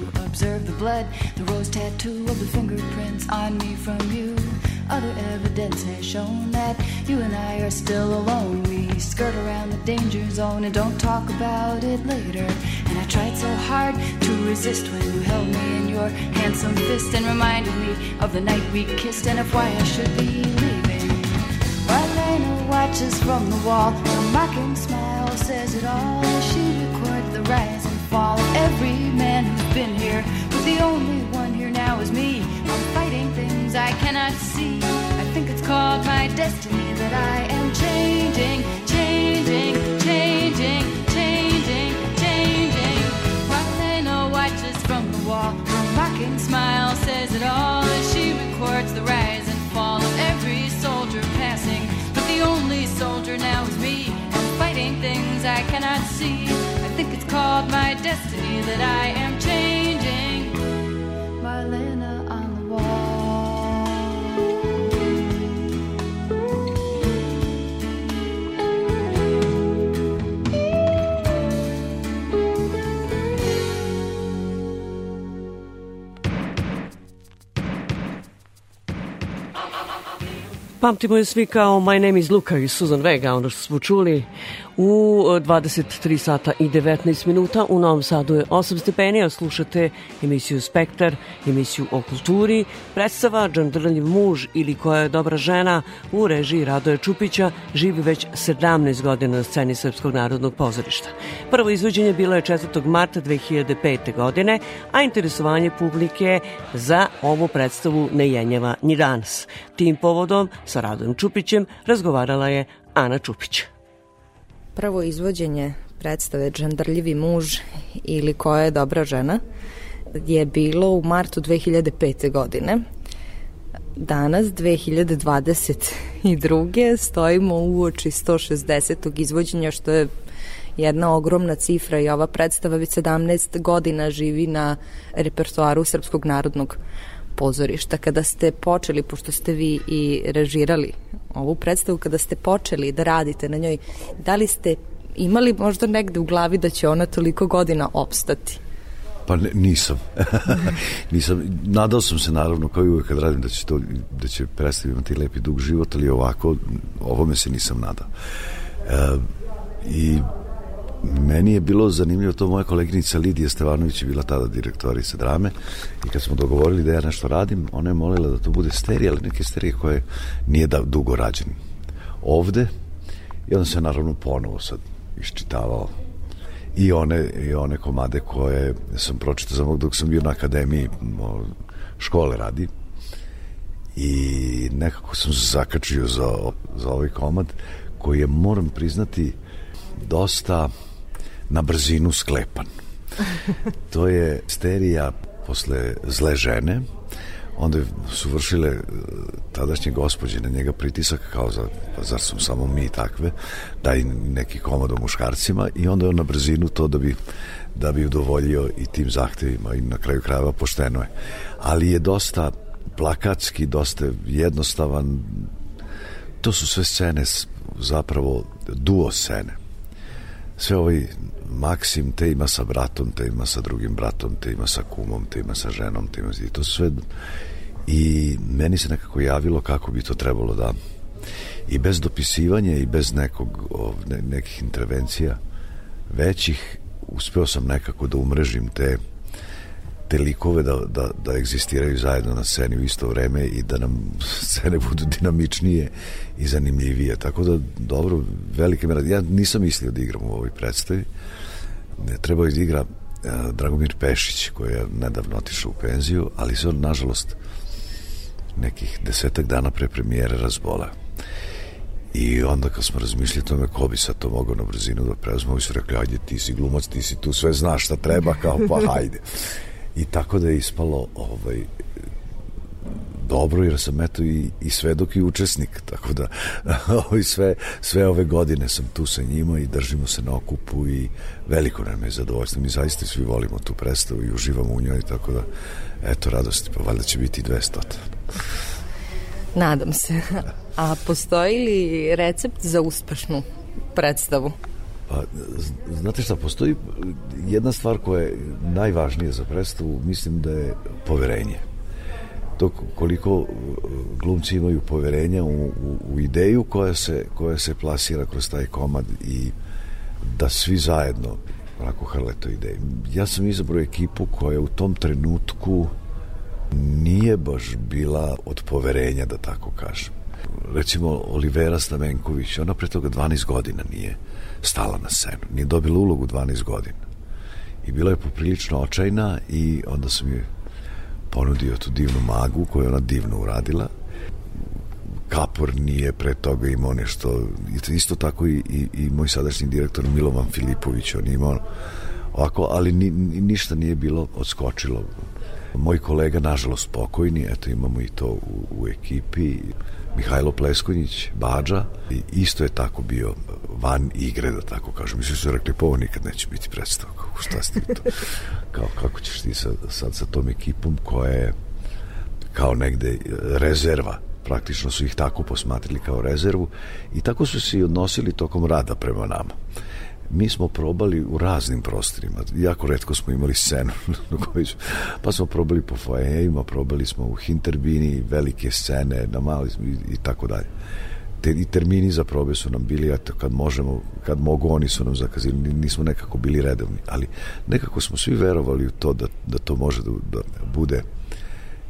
Blood, the rose tattoo of the fingerprints on me from you. Other evidence has shown that you and I are still alone. We skirt around the danger zone and don't talk about it later. And I tried so hard to resist when you held me in your handsome fist and reminded me of the night we kissed and of why I should be leaving. Marlena watches from the wall. Her mocking smile says it all. She records the rise and fall of every man who's been here. The only one here now is me. I'm fighting things I cannot see. I think it's called my destiny that I am changing, changing, changing, changing, changing. Marlena watches from the wall. Her mocking smile says it all. She records the rise and fall of every soldier passing. But the only soldier now is me. I'm fighting things I cannot see. I think it's called my destiny that I am Pamtimo je svi kao My name is Luka i Susan Vega, ono što smo čuli u e, 23 sata i 19 minuta. U Novom Sadu je 8 stepenija, slušate emisiju Spektar, emisiju o kulturi, predstava Džandrljiv muž ili koja je dobra žena u režiji Radoja Čupića živi već 17 godina na sceni Srpskog narodnog pozorišta. Prvo izvođenje bilo je 4. marta 2005. godine, a interesovanje publike za ovu predstavu ne jenjeva ni danas. Tim povodom sa Radojem Čupićem razgovarala je Ana Čupić. Prvo izvođenje predstave Džandrljivi muž ili koja je dobra žena je bilo u martu 2005. godine. Danas, 2022. stojimo u oči 160. izvođenja, što je jedna ogromna cifra i ova predstava već 17 godina živi na repertoaru Srpskog narodnog pozorišta. Kada ste počeli, pošto ste vi i režirali ovu predstavu, kada ste počeli da radite na njoj, da li ste imali možda negde u glavi da će ona toliko godina opstati? Pa ne, nisam. nisam. Nadao sam se naravno kao i uvek kad radim da će, to, da će predstav imati lepi dug život, ali ovako, ovome se nisam nadao. E, I meni je bilo zanimljivo to moja koleginica Lidija Stevanović je bila tada direktorica drame i kad smo dogovorili da ja nešto radim, ona je molila da to bude sterija, ali neke sterije koje nije da dugo rađen ovde. I onda se naravno ponovo sad iščitavao i one, i one komade koje sam pročitao za dok sam bio na akademiji škole radi. I nekako sam se zakačio za, za ovaj komad koji je, moram priznati, dosta na brzinu sklepan. to je sterija posle zle žene, onda su vršile e, tadašnje gospođe na njega pritisak kao za, pa zar su samo mi takve, daj neki komad muškarcima i onda je on na brzinu to da bi da bi udovoljio i tim zahtevima i na kraju krajeva pošteno je. Ali je dosta plakatski, dosta jednostavan. To su sve scene zapravo duo scene. Sve ovaj Maksim te ima sa bratom, te ima sa drugim bratom, te ima sa kumom, te ima sa ženom, te ima i to sve i meni se nekako javilo kako bi to trebalo da i bez dopisivanja i bez nekog ne, nekih intervencija većih uspeo sam nekako da umrežim te te likove da, da, da egzistiraju zajedno na sceni u isto vreme i da nam scene budu dinamičnije i zanimljivije. Tako da, dobro, velike me radi. Ja nisam mislio da igram u ovoj predstavi. Ne, trebao je da igra uh, Dragomir Pešić, koji je nedavno otišao u penziju, ali se on, nažalost, nekih desetak dana pre premijere razbola. I onda kad smo razmišljali tome ko bi sad to mogao na brzinu da preuzme, ovi su rekli, ajde ti si glumac, ti si tu, sve znaš šta treba, kao pa hajde. I tako da je ispalo ovaj, dobro jer sam eto i, i svedok i učesnik tako da ovaj, sve, sve ove godine sam tu sa njima i držimo se na okupu i veliko nam je zadovoljstvo mi zaista svi volimo tu predstavu i uživamo u njoj tako da eto radosti pa valjda će biti 200 Nadam se. A postoji li recept za uspešnu predstavu? Pa, znate šta, postoji jedna stvar koja je najvažnija za predstavu, mislim da je poverenje. To koliko glumci imaju poverenja u, u, u ideju koja se, koja se plasira kroz taj komad i da svi zajedno onako hrle to ideje. Ja sam izabrao ekipu koja u tom trenutku nije baš bila od poverenja, da tako kažem. Recimo, Olivera Stamenković, ona pre toga 12 godina nije stala na scenu, nije dobila ulogu 12 godina. I bila je poprilično očajna i onda sam joj ponudio tu divnu magu koju ona divno uradila. Kapor nije pre toga imao nešto, isto tako i, i, i moj sadašnji direktor Milovan Filipović, on je imao ovako, ali ni, ništa nije bilo odskočilo Moj kolega, nažalost, pokojni, eto imamo i to u, u ekipi, Mihajlo Pleskonjić, Bađa, i isto je tako bio van igre, da tako kažem. Mislim su rekli, pa ovo nikad neće biti predstava. Kako, šta ste to? Kao, kako ćeš ti sad, sad sa tom ekipom koja je kao negde rezerva praktično su ih tako posmatrili kao rezervu i tako su se i odnosili tokom rada prema nama mi smo probali u raznim prostorima. Jako redko smo imali scenu. pa smo probali po foajejima, probali smo u Hinterbini, velike scene, na mali i, i tako dalje. Te, I termini za probe su nam bili, eto, kad možemo, kad mogu, oni su nam zakazili, nismo nekako bili redovni, ali nekako smo svi verovali u to da, da to može da, da bude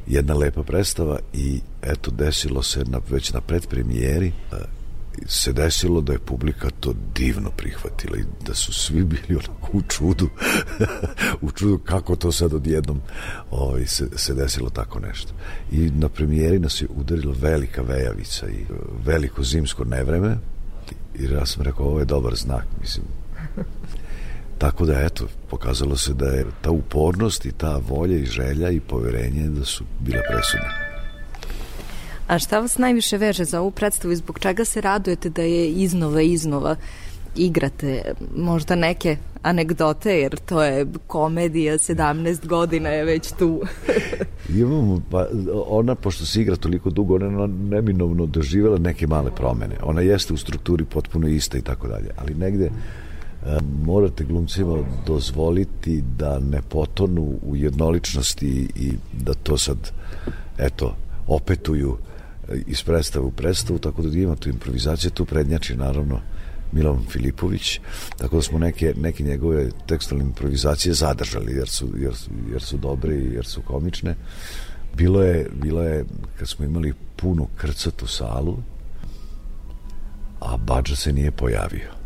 jedna lepa predstava i eto desilo se na, već na predpremijeri se desilo da je publika to divno prihvatila i da su svi bili onako u čudu u čudu kako to sad odjednom ovaj, se, se desilo tako nešto i na premijeri nas je udarila velika vejavica i veliko zimsko nevreme i ja sam rekao ovo je dobar znak mislim Tako da, eto, pokazalo se da je ta upornost i ta volja i želja i poverenje da su bile presudne. A šta vas najviše veže za ovu predstavu i zbog čega se radujete da je iznova iznova igrate možda neke anegdote, jer to je komedija, 17 godina je već tu. Imamo, pa ona, pošto se igra toliko dugo, ona neminovno doživjela neke male promene. Ona jeste u strukturi potpuno ista i tako dalje, ali negde e, morate glumcima dozvoliti da ne potonu u jednoličnosti i da to sad, eto, opetuju iz predstave u predstavu, tako da ima tu improvizacija, tu prednjači naravno Milan Filipović, tako da smo neke, neke njegove tekstualne improvizacije zadržali jer su, jer, jer su dobre i jer su komične. Bilo je, bilo je, kad smo imali punu krcatu salu, a Bađa se nije pojavio.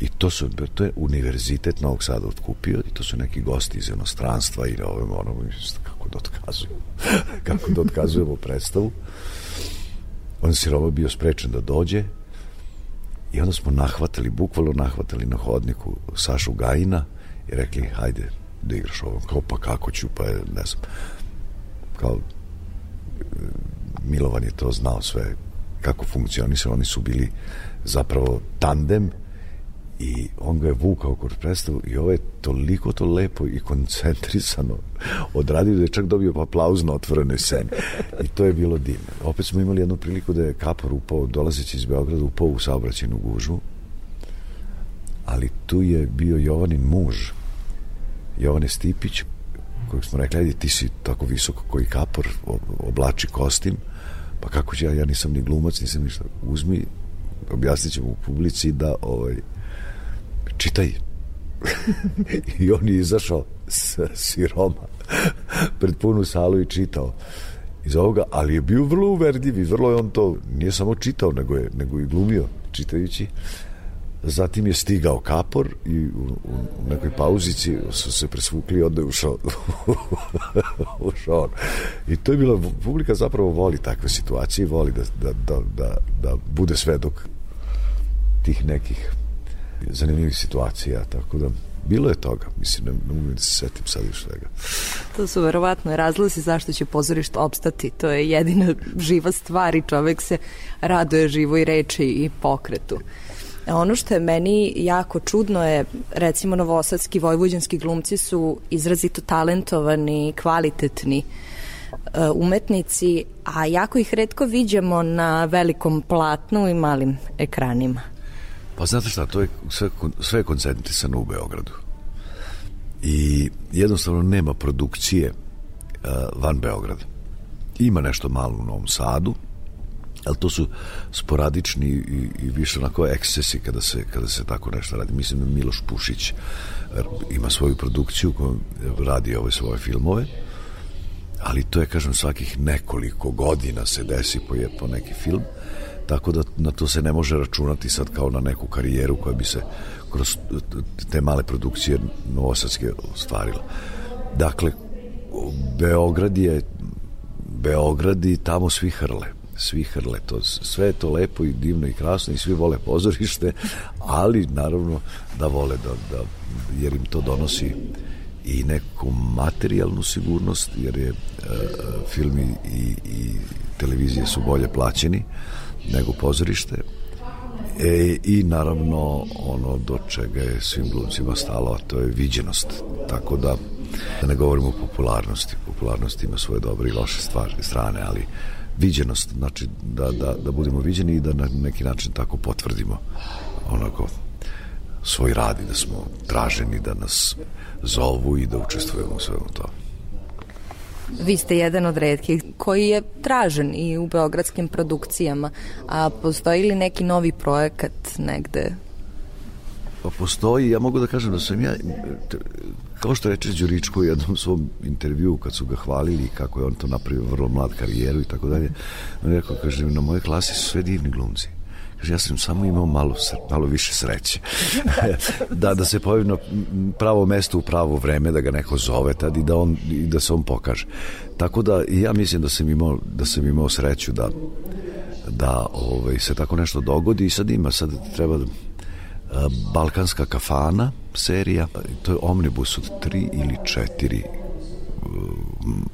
I to su, to je univerzitet Novog Sada otkupio i to su neki gosti iz inostranstva i ovim ono, kako da otkazujemo, kako da otkazujemo predstavu. On se Roma bio sprečen da dođe i onda smo nahvatali, bukvalno nahvatali na hodniku Sašu Gajina i rekli, hajde da igraš ovo. Kao, pa kako ću, pa ne znam. Kao, Milovan je to znao sve kako funkcionisa, oni su bili zapravo tandem i on ga je vukao kroz predstavu i ovo je toliko to lepo i koncentrisano odradio da je čak dobio aplauz na otvorenoj sceni i to je bilo divno. Opet smo imali jednu priliku da je Kapor upao, dolazeći iz Beograda, upao u saobraćenu gužu ali tu je bio Jovanin muž Jovane Stipić kojeg smo rekli, ajde ti si tako visoko koji Kapor oblači kostim pa kako će ja, ja nisam ni glumac nisam ništa, uzmi objasnit ćemo u publici da ovaj, čitaj I on je izašao s siroma pred punu salu i čitao iz ovoga, ali je bio vrlo uverljiv i vrlo je on to, nije samo čitao, nego je, nego i glumio čitajući. Zatim je stigao kapor i u, u, u nekoj pauzici su se presvukli i onda je ušao, ušao. I to je bila, publika zapravo voli takve situacije i voli da, da, da, da, da bude svedok tih nekih zanimljivih situacija, tako da bilo je toga, mislim, ne, ne mogu da se setim sad još svega. To su verovatno razlozi zašto će pozorište opstati, to je jedina živa stvar i čovek se raduje živoj reči i pokretu. A ono što je meni jako čudno je, recimo, novosadski vojvođanski glumci su izrazito talentovani, kvalitetni e, umetnici, a jako ih redko viđamo na velikom platnu i malim ekranima. Pa znate šta, to je sve, sve je koncentrisano u Beogradu. I jednostavno nema produkcije uh, van Beograda. Ima nešto malo u Novom Sadu, ali to su sporadični i, i više onako ekscesi kada se, kada se tako nešto radi. Mislim da Miloš Pušić ima svoju produkciju koja radi ove svoje filmove, ali to je, kažem, svakih nekoliko godina se desi po, je, po neki film, tako da na to se ne može računati sad kao na neku karijeru koja bi se kroz te male produkcije novosadske ostvarila. Dakle, Beograd je Beograd i tamo svi hrle svi hrle to, sve je to lepo i divno i krasno i svi vole pozorište, ali naravno da vole da, da jer im to donosi i neku materijalnu sigurnost, jer je e, film i, i, i televizije su bolje plaćeni nego pozorište. E, I naravno ono do čega je svim glumcima stalo, a to je viđenost. Tako da, da ne govorimo o popularnosti. Popularnost ima svoje dobre i loše stvari, strane, ali viđenost, znači da, da, da budemo viđeni i da na neki način tako potvrdimo onako svoj rad i da smo traženi da nas zovu i da učestvujemo u svemu tome. Vi ste jedan od redkih koji je tražen i u beogradskim produkcijama, a postoji li neki novi projekat negde? Pa postoji, ja mogu da kažem da sam ja, kao što reče Đuričko u jednom svom intervju kad su ga hvalili kako je on to napravio vrlo mlad karijeru i tako dalje, on je rekao, kaže, na moje klasi su sve divni glumci. Kaže, ja sam samo imao malo, malo više sreće. da, da se pojavi na pravo mesto u pravo vreme, da ga neko zove tad i da, on, i da se on pokaže. Tako da ja mislim da sam imao, da sam imao sreću da, da ovaj, se tako nešto dogodi i sad ima, sad treba da, Balkanska kafana serija, to je omnibus od tri ili četiri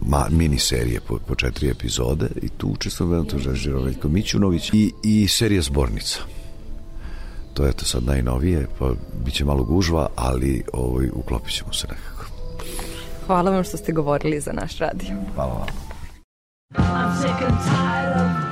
ma, mini serije po, po četiri epizode i tu učestvuje Venato Žežiro Veljko Mićunović i, i serija zbornica. To je to sad najnovije, pa bit će malo gužva, ali ovaj, uklopit ćemo se nekako. Hvala vam što ste govorili za naš radio. Hvala vam. I'm sick and tired of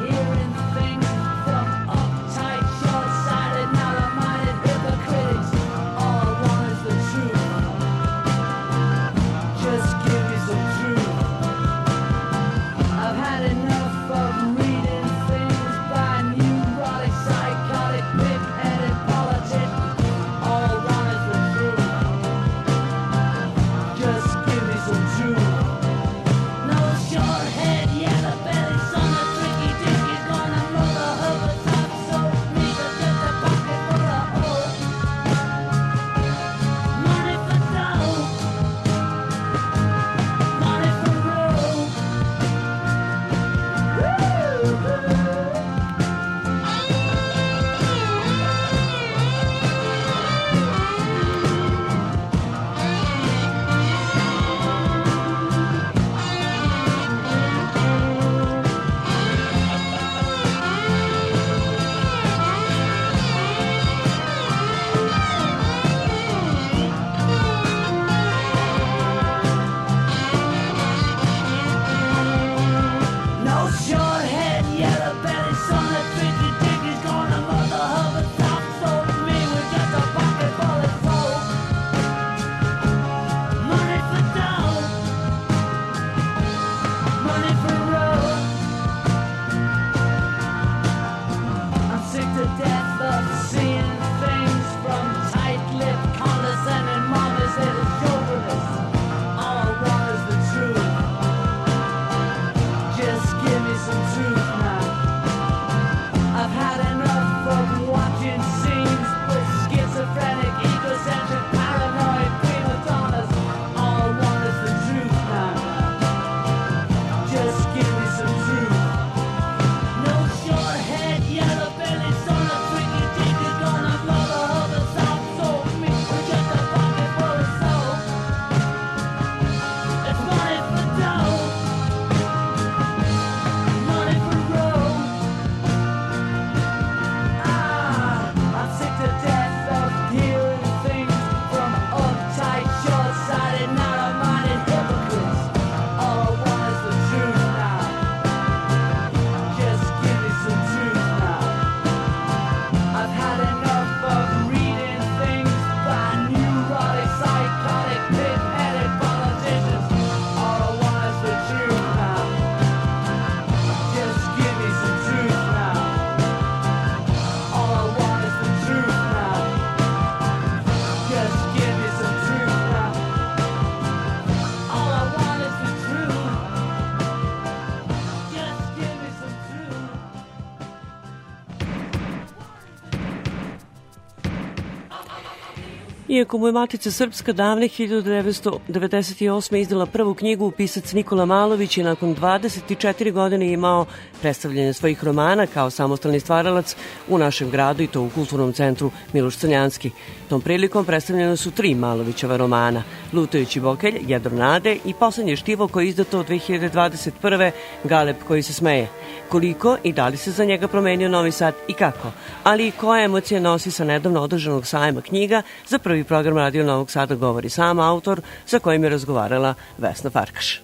Iako mu je Matica Srpska davne 1998. izdala prvu knjigu, pisac Nikola Malović je nakon 24 godine imao predstavljanje svojih romana kao samostalni stvaralac u našem gradu i to u kulturnom centru Miloš Crnjanski. Tom prilikom predstavljene su tri Malovićeva romana, Lutajući bokelj, Jedro nade i poslednje štivo koje je izdato od 2021. Galeb koji se smeje. Koliko i da li se za njega promenio Novi Sad i kako, ali i koje emocije nosi sa nedavno održanog sajma knjiga za prvi program Radio Novog Sada govori sam autor sa kojim je razgovarala Vesna Farkaš.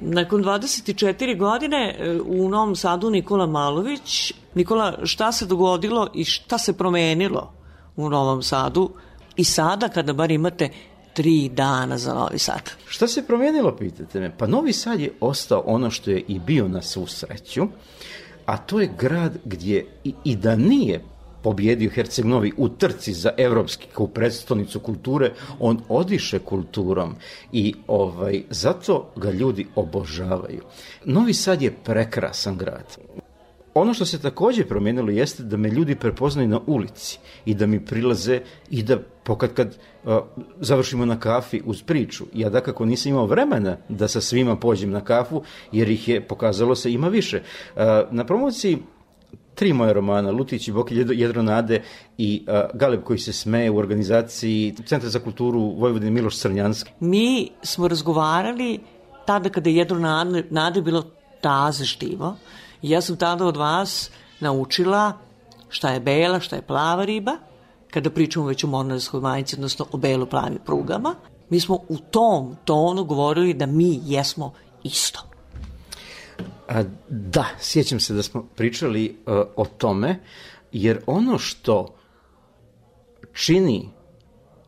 Nakon 24 godine e, u Novom Sadu Nikola Malović. Nikola, šta se dogodilo i šta se promenilo u Novom Sadu i sada kada bar imate tri dana za Novi Sad? Šta se promenilo, pitate me? Pa Novi Sad je ostao ono što je i bio na svu sreću, a to je grad gdje i, i da nije pobjedio Herceg Novi u trci za evropski kao predstavnicu kulture, on odiše kulturom i ovaj zato ga ljudi obožavaju. Novi Sad je prekrasan grad. Ono što se takođe promenilo jeste da me ljudi prepoznaju na ulici i da mi prilaze i da pokad kad uh, završimo na kafi uz priču. Ja da kako nisam imao vremena da sa svima pođem na kafu jer ih je pokazalo se ima više. Uh, na promociji tri moje romana, Lutić i Bokelj, Jedro nade i uh, Galeb koji se smeje u organizaciji Centra za kulturu Vojvodine Miloš Crnjanski. Mi smo razgovarali tada kada je Jedro nade, bilo taze štivo. Ja sam tada od vas naučila šta je bela, šta je plava riba, kada pričamo već o mornarskoj majici, odnosno o belo-plavim prugama. Mi smo u tom tonu govorili da mi jesmo isto. A, da, sjećam se da smo pričali uh, o tome, jer ono što čini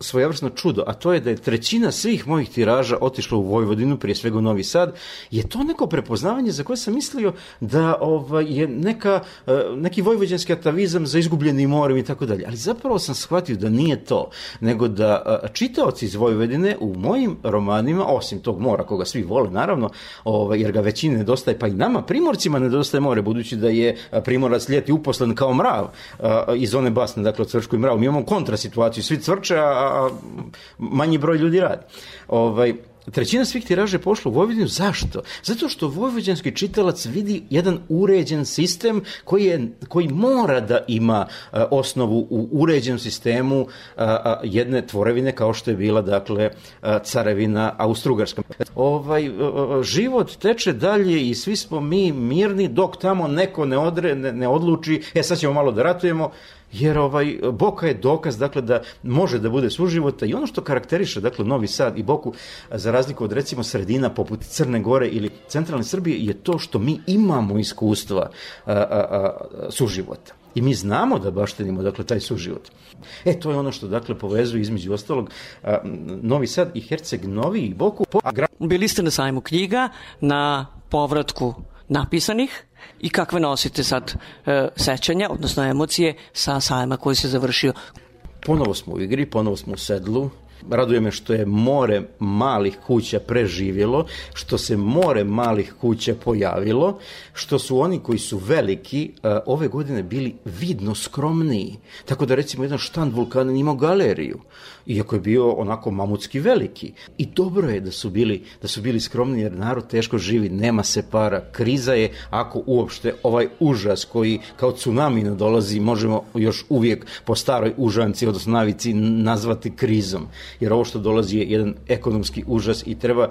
svojevrsno čudo, a to je da je trećina svih mojih tiraža otišla u Vojvodinu, prije svega u Novi Sad, je to neko prepoznavanje za koje sam mislio da ovaj, je neka, eh, neki vojvođanski atavizam za izgubljeni morem i tako dalje. Ali zapravo sam shvatio da nije to, nego da eh, čitaoci iz Vojvodine u mojim romanima, osim tog mora koga svi vole, naravno, ovaj, jer ga većini nedostaje, pa i nama, primorcima, nedostaje more, budući da je eh, primorac ljeti uposlen kao mrav iz one basne, dakle, o cvrčku i mravu. Mi imamo kontrasituaciju, svi cvrče, a a manji broj ljudi radi. Ovaj, trećina svih tiraža je pošla u Vojvodinu. Zašto? Zato što vojvođanski čitalac vidi jedan uređen sistem koji, je, koji mora da ima a, osnovu u uređenom sistemu a, a, jedne tvorevine kao što je bila dakle a, carevina Austrugarska. Ovaj, život teče dalje i svi smo mi mirni dok tamo neko ne, odre, ne, ne odluči, e sad ćemo malo da ratujemo, jer ovaj Boka je dokaz dakle da može da bude suživota i ono što karakteriše dakle Novi Sad i Boku za razliku od recimo sredina poput Crne Gore ili centralne Srbije je to što mi imamo iskustva a, a, a, suživota. I mi znamo da baštenimo dakle taj suživot. E to je ono što dakle povezuje između ostalog a, Novi Sad i Herceg Novi i Boku. Gra... Bili ste na sajmu knjiga na povratku napisanih i kakve nosite sad e, sećanja, odnosno emocije sa sajma koji se završio? Ponovo smo u igri, ponovo smo u sedlu, Raduje me što je more malih kuća preživjelo, što se more malih kuća pojavilo, što su oni koji su veliki uh, ove godine bili vidno skromniji. Tako da recimo jedan štand vulkana imao galeriju iako je bio onako mamutski veliki. I dobro je da su bili, da su bili skromni jer narod teško živi, nema se para, kriza je ako uopšte ovaj užas koji kao tsunami dolazi možemo još uvijek po staroj užanci, odnosno navici nazvati krizom. Jer ovo što dolazi je jedan ekonomski užas i treba,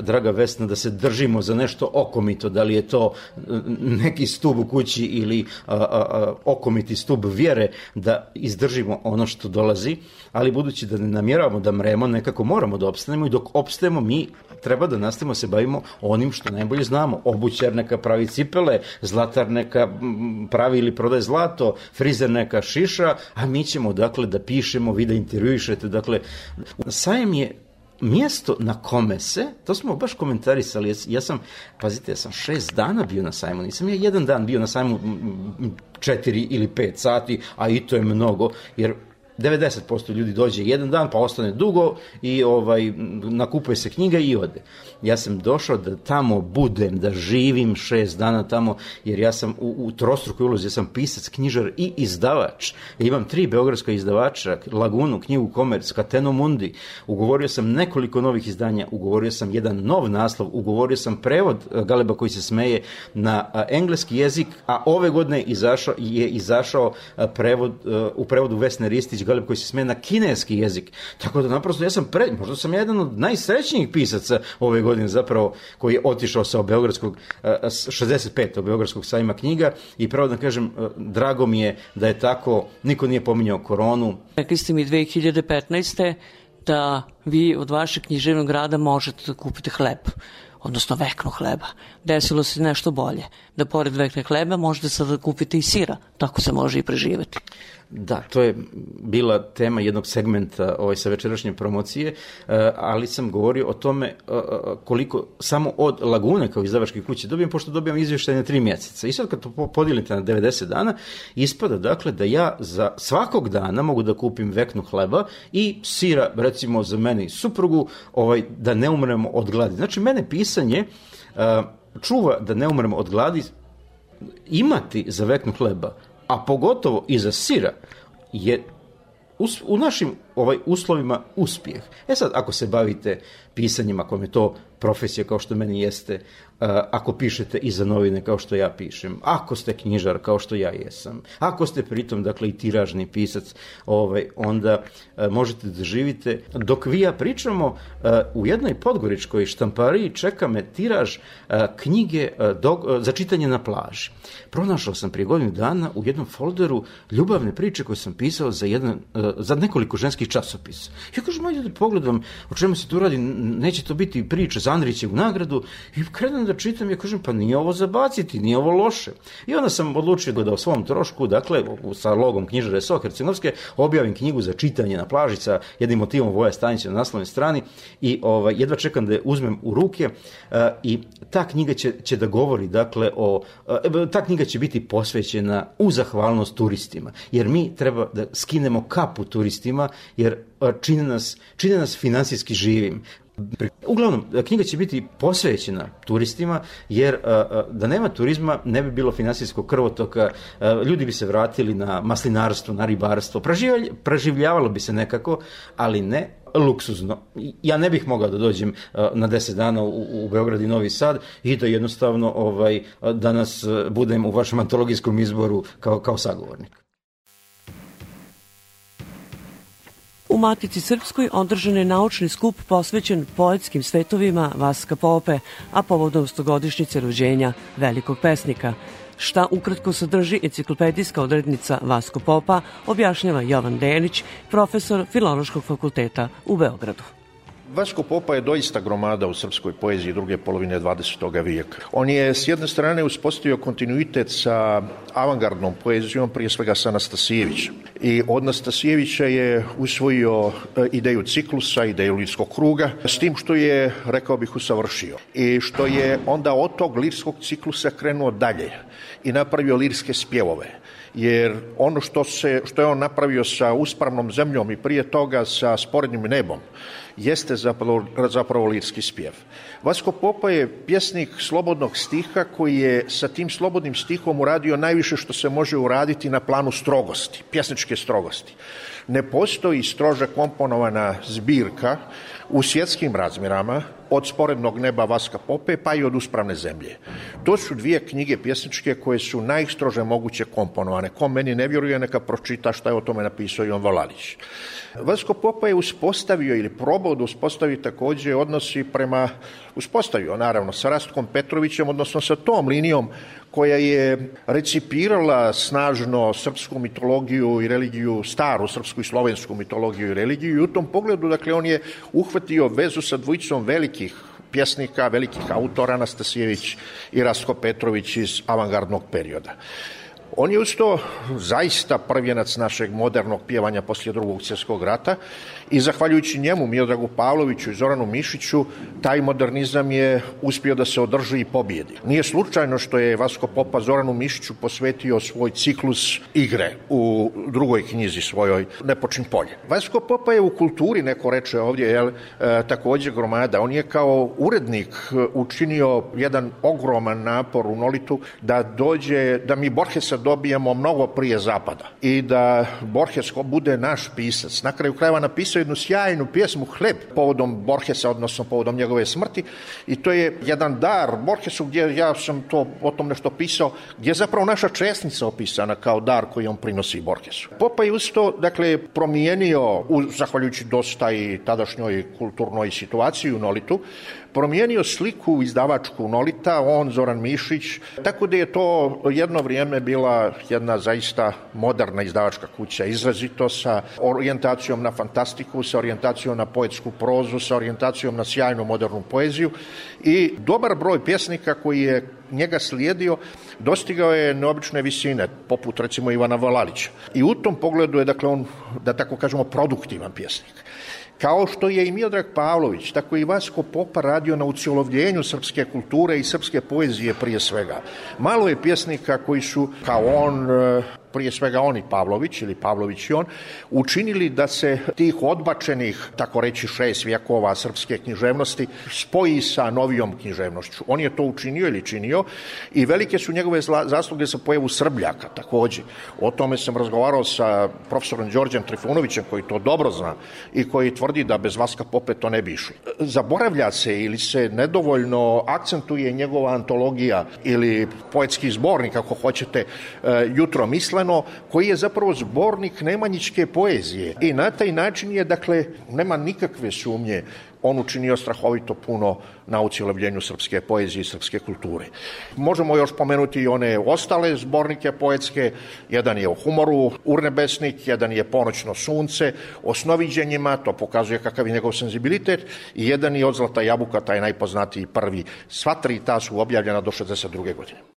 draga Vesna, da se držimo za nešto okomito, da li je to neki stub u kući ili a, a, a, okomiti stub vjere da izdržimo ono što dolazi, ali budući da ne namjeravamo da mremo, nekako moramo da opstanemo i dok opstajemo mi treba da nastavimo se bavimo onim što najbolje znamo. Obućar neka pravi cipele, zlatar neka pravi ili prodaje zlato, frizer neka šiša, a mi ćemo dakle da pišemo, vi da intervjuišete, dakle sajem je mjesto na kome se, to smo baš komentarisali, ja sam, pazite, ja sam šest dana bio na sajmu, nisam ja jedan dan bio na sajmu četiri ili pet sati, a i to je mnogo, jer 90% ljudi dođe jedan dan, pa ostane dugo i ovaj, nakupuje se knjiga i ode. Ja sam došao da tamo budem, da živim šest dana tamo, jer ja sam u, u trostrukoj ulozi, ja sam pisac, knjižar i izdavač. Ja imam tri beogradska izdavača, Lagunu, knjigu Komerc, Kateno Mundi. Ugovorio sam nekoliko novih izdanja, ugovorio sam jedan nov naslov, ugovorio sam prevod eh, Galeba koji se smeje na a, engleski jezik, a ove godine izašao, je izašao a, prevod, u prevodu Vesne Ristić Galeb koji se smeje na kineski jezik. Tako da naprosto ja sam pre, možda sam jedan od najsrećnijih pisaca ove godine zapravo koji je otišao sa Beogradskog a, 65. Beogradskog sajma knjiga i pravo da kažem a, drago mi je da je tako, niko nije pominjao koronu. Rekli ste mi 2015. da vi od vašeg književnog rada možete da kupite hleb odnosno vekno hleba. Desilo se nešto bolje, da pored vekne hleba možete sada da kupite i sira, tako se može i preživeti. Da, to je bila tema jednog segmenta ovaj, sa večerašnje promocije, eh, ali sam govorio o tome eh, eh, koliko samo od Lagune kao izdavačke kuće dobijem, pošto dobijam izvještaj na tri mjeseca. I sad kad to podijelite na 90 dana, ispada dakle da ja za svakog dana mogu da kupim veknu hleba i sira, recimo za mene i suprugu, ovaj, da ne umremo od gladi. Znači, mene pisanje čuva da ne umremo od gladi, imati za veknu hleba a pogotovo i za sira, je u našim ovaj uslovima uspjeh. E sad, ako se bavite pisanjem, ako je to profesija kao što meni jeste, ako pišete i za novine kao što ja pišem, ako ste knjižar kao što ja jesam, ako ste pritom dakle i tiražni pisac, ovaj, onda možete da živite. Dok vi ja pričamo, u jednoj podgoričkoj štampariji čeka me tiraž knjige za čitanje na plaži. Pronašao sam prije godinu dana u jednom folderu ljubavne priče koje sam pisao za, jedan, za nekoliko ženskih časopisa. Ja kažem, ajde da pogledam o čemu se tu radi, neće to biti priča za Andrićevu nagradu i krenem da čitam, ja kažem, pa nije ovo zabaciti, nije ovo loše. I onda sam odlučio da o svom trošku, dakle, sa logom knjižare So Hercegovske, objavim knjigu za čitanje na plaži sa jednim motivom Voja Stanića na naslovnoj strani i ovaj, jedva čekam da je uzmem u ruke uh, i ta knjiga će, će da govori, dakle, o, uh, ta knjiga će biti posvećena u zahvalnost turistima, jer mi treba da skinemo kapu turistima, jer čine nas, čine nas finansijski živim. Uglavnom, knjiga će biti posvećena turistima, jer da nema turizma ne bi bilo finansijskog krvotoka, ljudi bi se vratili na maslinarstvo, na ribarstvo, preživljavalo bi se nekako, ali ne luksuzno. Ja ne bih mogao da dođem na 10 dana u, u Beograd i Novi Sad i da jednostavno ovaj, danas budem u vašem antologijskom izboru kao, kao sagovornik. U Matici Srpskoj održan je naučni skup posvećen poetskim svetovima Vaska Pope, a povodom stogodišnjice rođenja velikog pesnika. Šta ukratko sadrži enciklopedijska odrednica Vasko Popa, objašnjava Jovan Denić, profesor Filološkog fakulteta u Beogradu. Vasko Popa je doista gromada u srpskoj poeziji druge polovine 20. vijeka. On je s jedne strane uspostavio kontinuitet sa avangardnom poezijom, prije svega sa Anastasijevićem. I od Anastasijevića je usvojio e, ideju ciklusa, ideju lirskog kruga, s tim što je, rekao bih, usavršio. I što je onda od tog lirskog ciklusa krenuo dalje i napravio lirske spjevove jer ono što, se, što je on napravio sa uspravnom zemljom i prije toga sa sporednim nebom, jeste zapravo, zapravo lirski spjev. Vasko Popa je pjesnik slobodnog stiha koji je sa tim slobodnim stihom uradio najviše što se može uraditi na planu strogosti, pjesničke strogosti. Ne postoji strože komponovana zbirka u svjetskim razmjerama od sporednog neba Vaska Pope pa i od uspravne zemlje. To su dvije knjige pjesničke koje su najstrože moguće komponovane. Ko meni ne vjeruje, neka pročita šta je o tome napisao Ivan Volalić. Vasko Popa je uspostavio ili probao da uspostavi takođe odnosi prema, uspostavio naravno sa Rastkom Petrovićem, odnosno sa tom linijom koja je recipirala snažno srpsku mitologiju i religiju, staru srpsku i slovensku mitologiju i religiju i u tom pogledu, dakle, on je uhvatio vezu sa dvojicom velikih pjesnika, velikih autora, Anastasijević i Rastko Petrović iz avangardnog perioda. On je usto zaista prvjenac našeg modernog pjevanja poslije drugog svjetskog rata i zahvaljujući njemu, Miodragu Pavloviću i Zoranu Mišiću, taj modernizam je uspio da se održi i pobjedi. Nije slučajno što je Vasko Popa Zoranu Mišiću posvetio svoj ciklus igre u drugoj knjizi svojoj Nepočin polje. Vasko Popa je u kulturi, neko reče ovdje, jel, e, takođe gromada. On je kao urednik e, učinio jedan ogroman napor u Nolitu da dođe, da mi Borgesa dobijemo mnogo prije zapada i da Borges bude naš pisac. Na kraju krajeva napisao jednu sjajnu pjesmu Hleb povodom Borgesa, odnosno povodom njegove smrti i to je jedan dar Borgesu gdje ja sam to o tom nešto pisao, gdje je zapravo naša česnica opisana kao dar koji on prinosi Borgesu. Popa je usto, dakle, promijenio, u, zahvaljujući dosta i tadašnjoj kulturnoj situaciji u Nolitu, promijenio sliku izdavačku Nolita, on Zoran Mišić, tako da je to jedno vrijeme bila jedna zaista moderna izdavačka kuća, izrazito sa orijentacijom na fantastiku, sa orijentacijom na poetsku prozu, sa orijentacijom na sjajnu modernu poeziju i dobar broj pjesnika koji je njega slijedio, dostigao je neobične visine, poput recimo Ivana Valalića. I u tom pogledu je, dakle, on, da tako kažemo, produktivan pjesnik. Kao što je i Miodrag Pavlović, tako i Vasko Popa radio na ucijelovljenju srpske kulture i srpske poezije prije svega. Malo je pjesnika koji su, kao on, prije svega oni Pavlović ili Pavlović i on, učinili da se tih odbačenih, tako reći, šest vjekova srpske književnosti spoji sa novijom književnošću. On je to učinio ili činio i velike su njegove zasluge za pojavu Srbljaka takođe. O tome sam razgovarao sa profesorom Đorđem Trifunovićem koji to dobro zna i koji tvrdi da bez Vaska Pope to ne bi išlo. Zaboravlja se ili se nedovoljno akcentuje njegova antologija ili poetski zbornik, ako hoćete, jutro misle misleno, koji je zapravo zbornik nemanjičke poezije. I na taj način je, dakle, nema nikakve sumnje on učinio strahovito puno na ucijelovljenju srpske poezije i srpske kulture. Možemo još pomenuti i one ostale zbornike poetske, jedan je o humoru, Urnebesnik, jedan je Ponoćno sunce, o snoviđenjima, to pokazuje kakav je njegov senzibilitet, i jedan je od Zlata jabuka, taj najpoznatiji prvi. Sva tri ta su objavljena do 62. godine.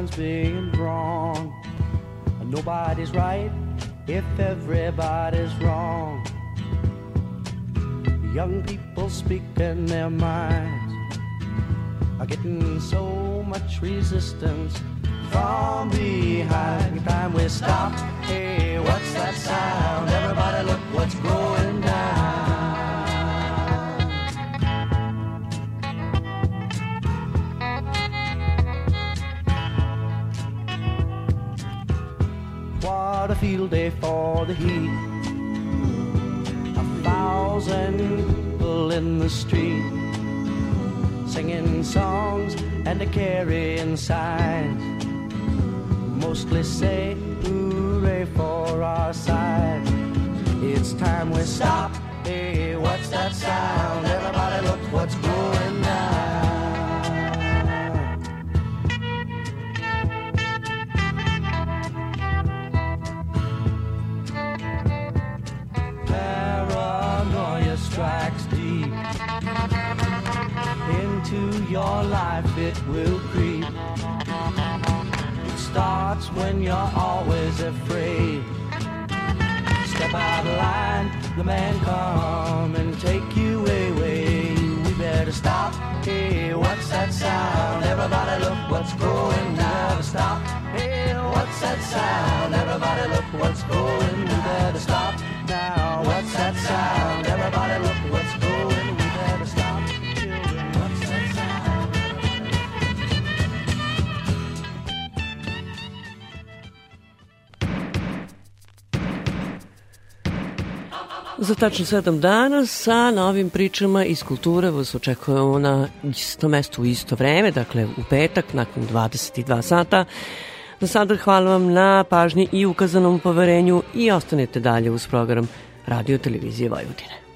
Lines being drawn. Nobody's right if everybody's wrong. Young people speaking their minds are getting so much resistance from behind. Time we stop. Hey, what's that sound? Everybody, look what's going down. What a field day for the heat. A thousand people in the street singing songs and a carrying signs. Mostly say hooray for our side. It's time we stop. Hey, what's that sound? Everybody look what's going down. Your life, it will creep. It starts when you're always afraid. Step out of line, the man come and take you away. We better stop. Hey, what's that sound? Everybody look what's going down. Stop. Hey, what's that sound? Everybody look what's going. We better stop now. What's that sound? Za tačno sedam dana sa novim pričama iz kulture vas očekujemo na isto mesto u isto vreme, dakle u petak nakon 22 sata. Za sada hvala vam na pažnji i ukazanom poverenju i ostanete dalje uz program Radio Televizije Vojvodine.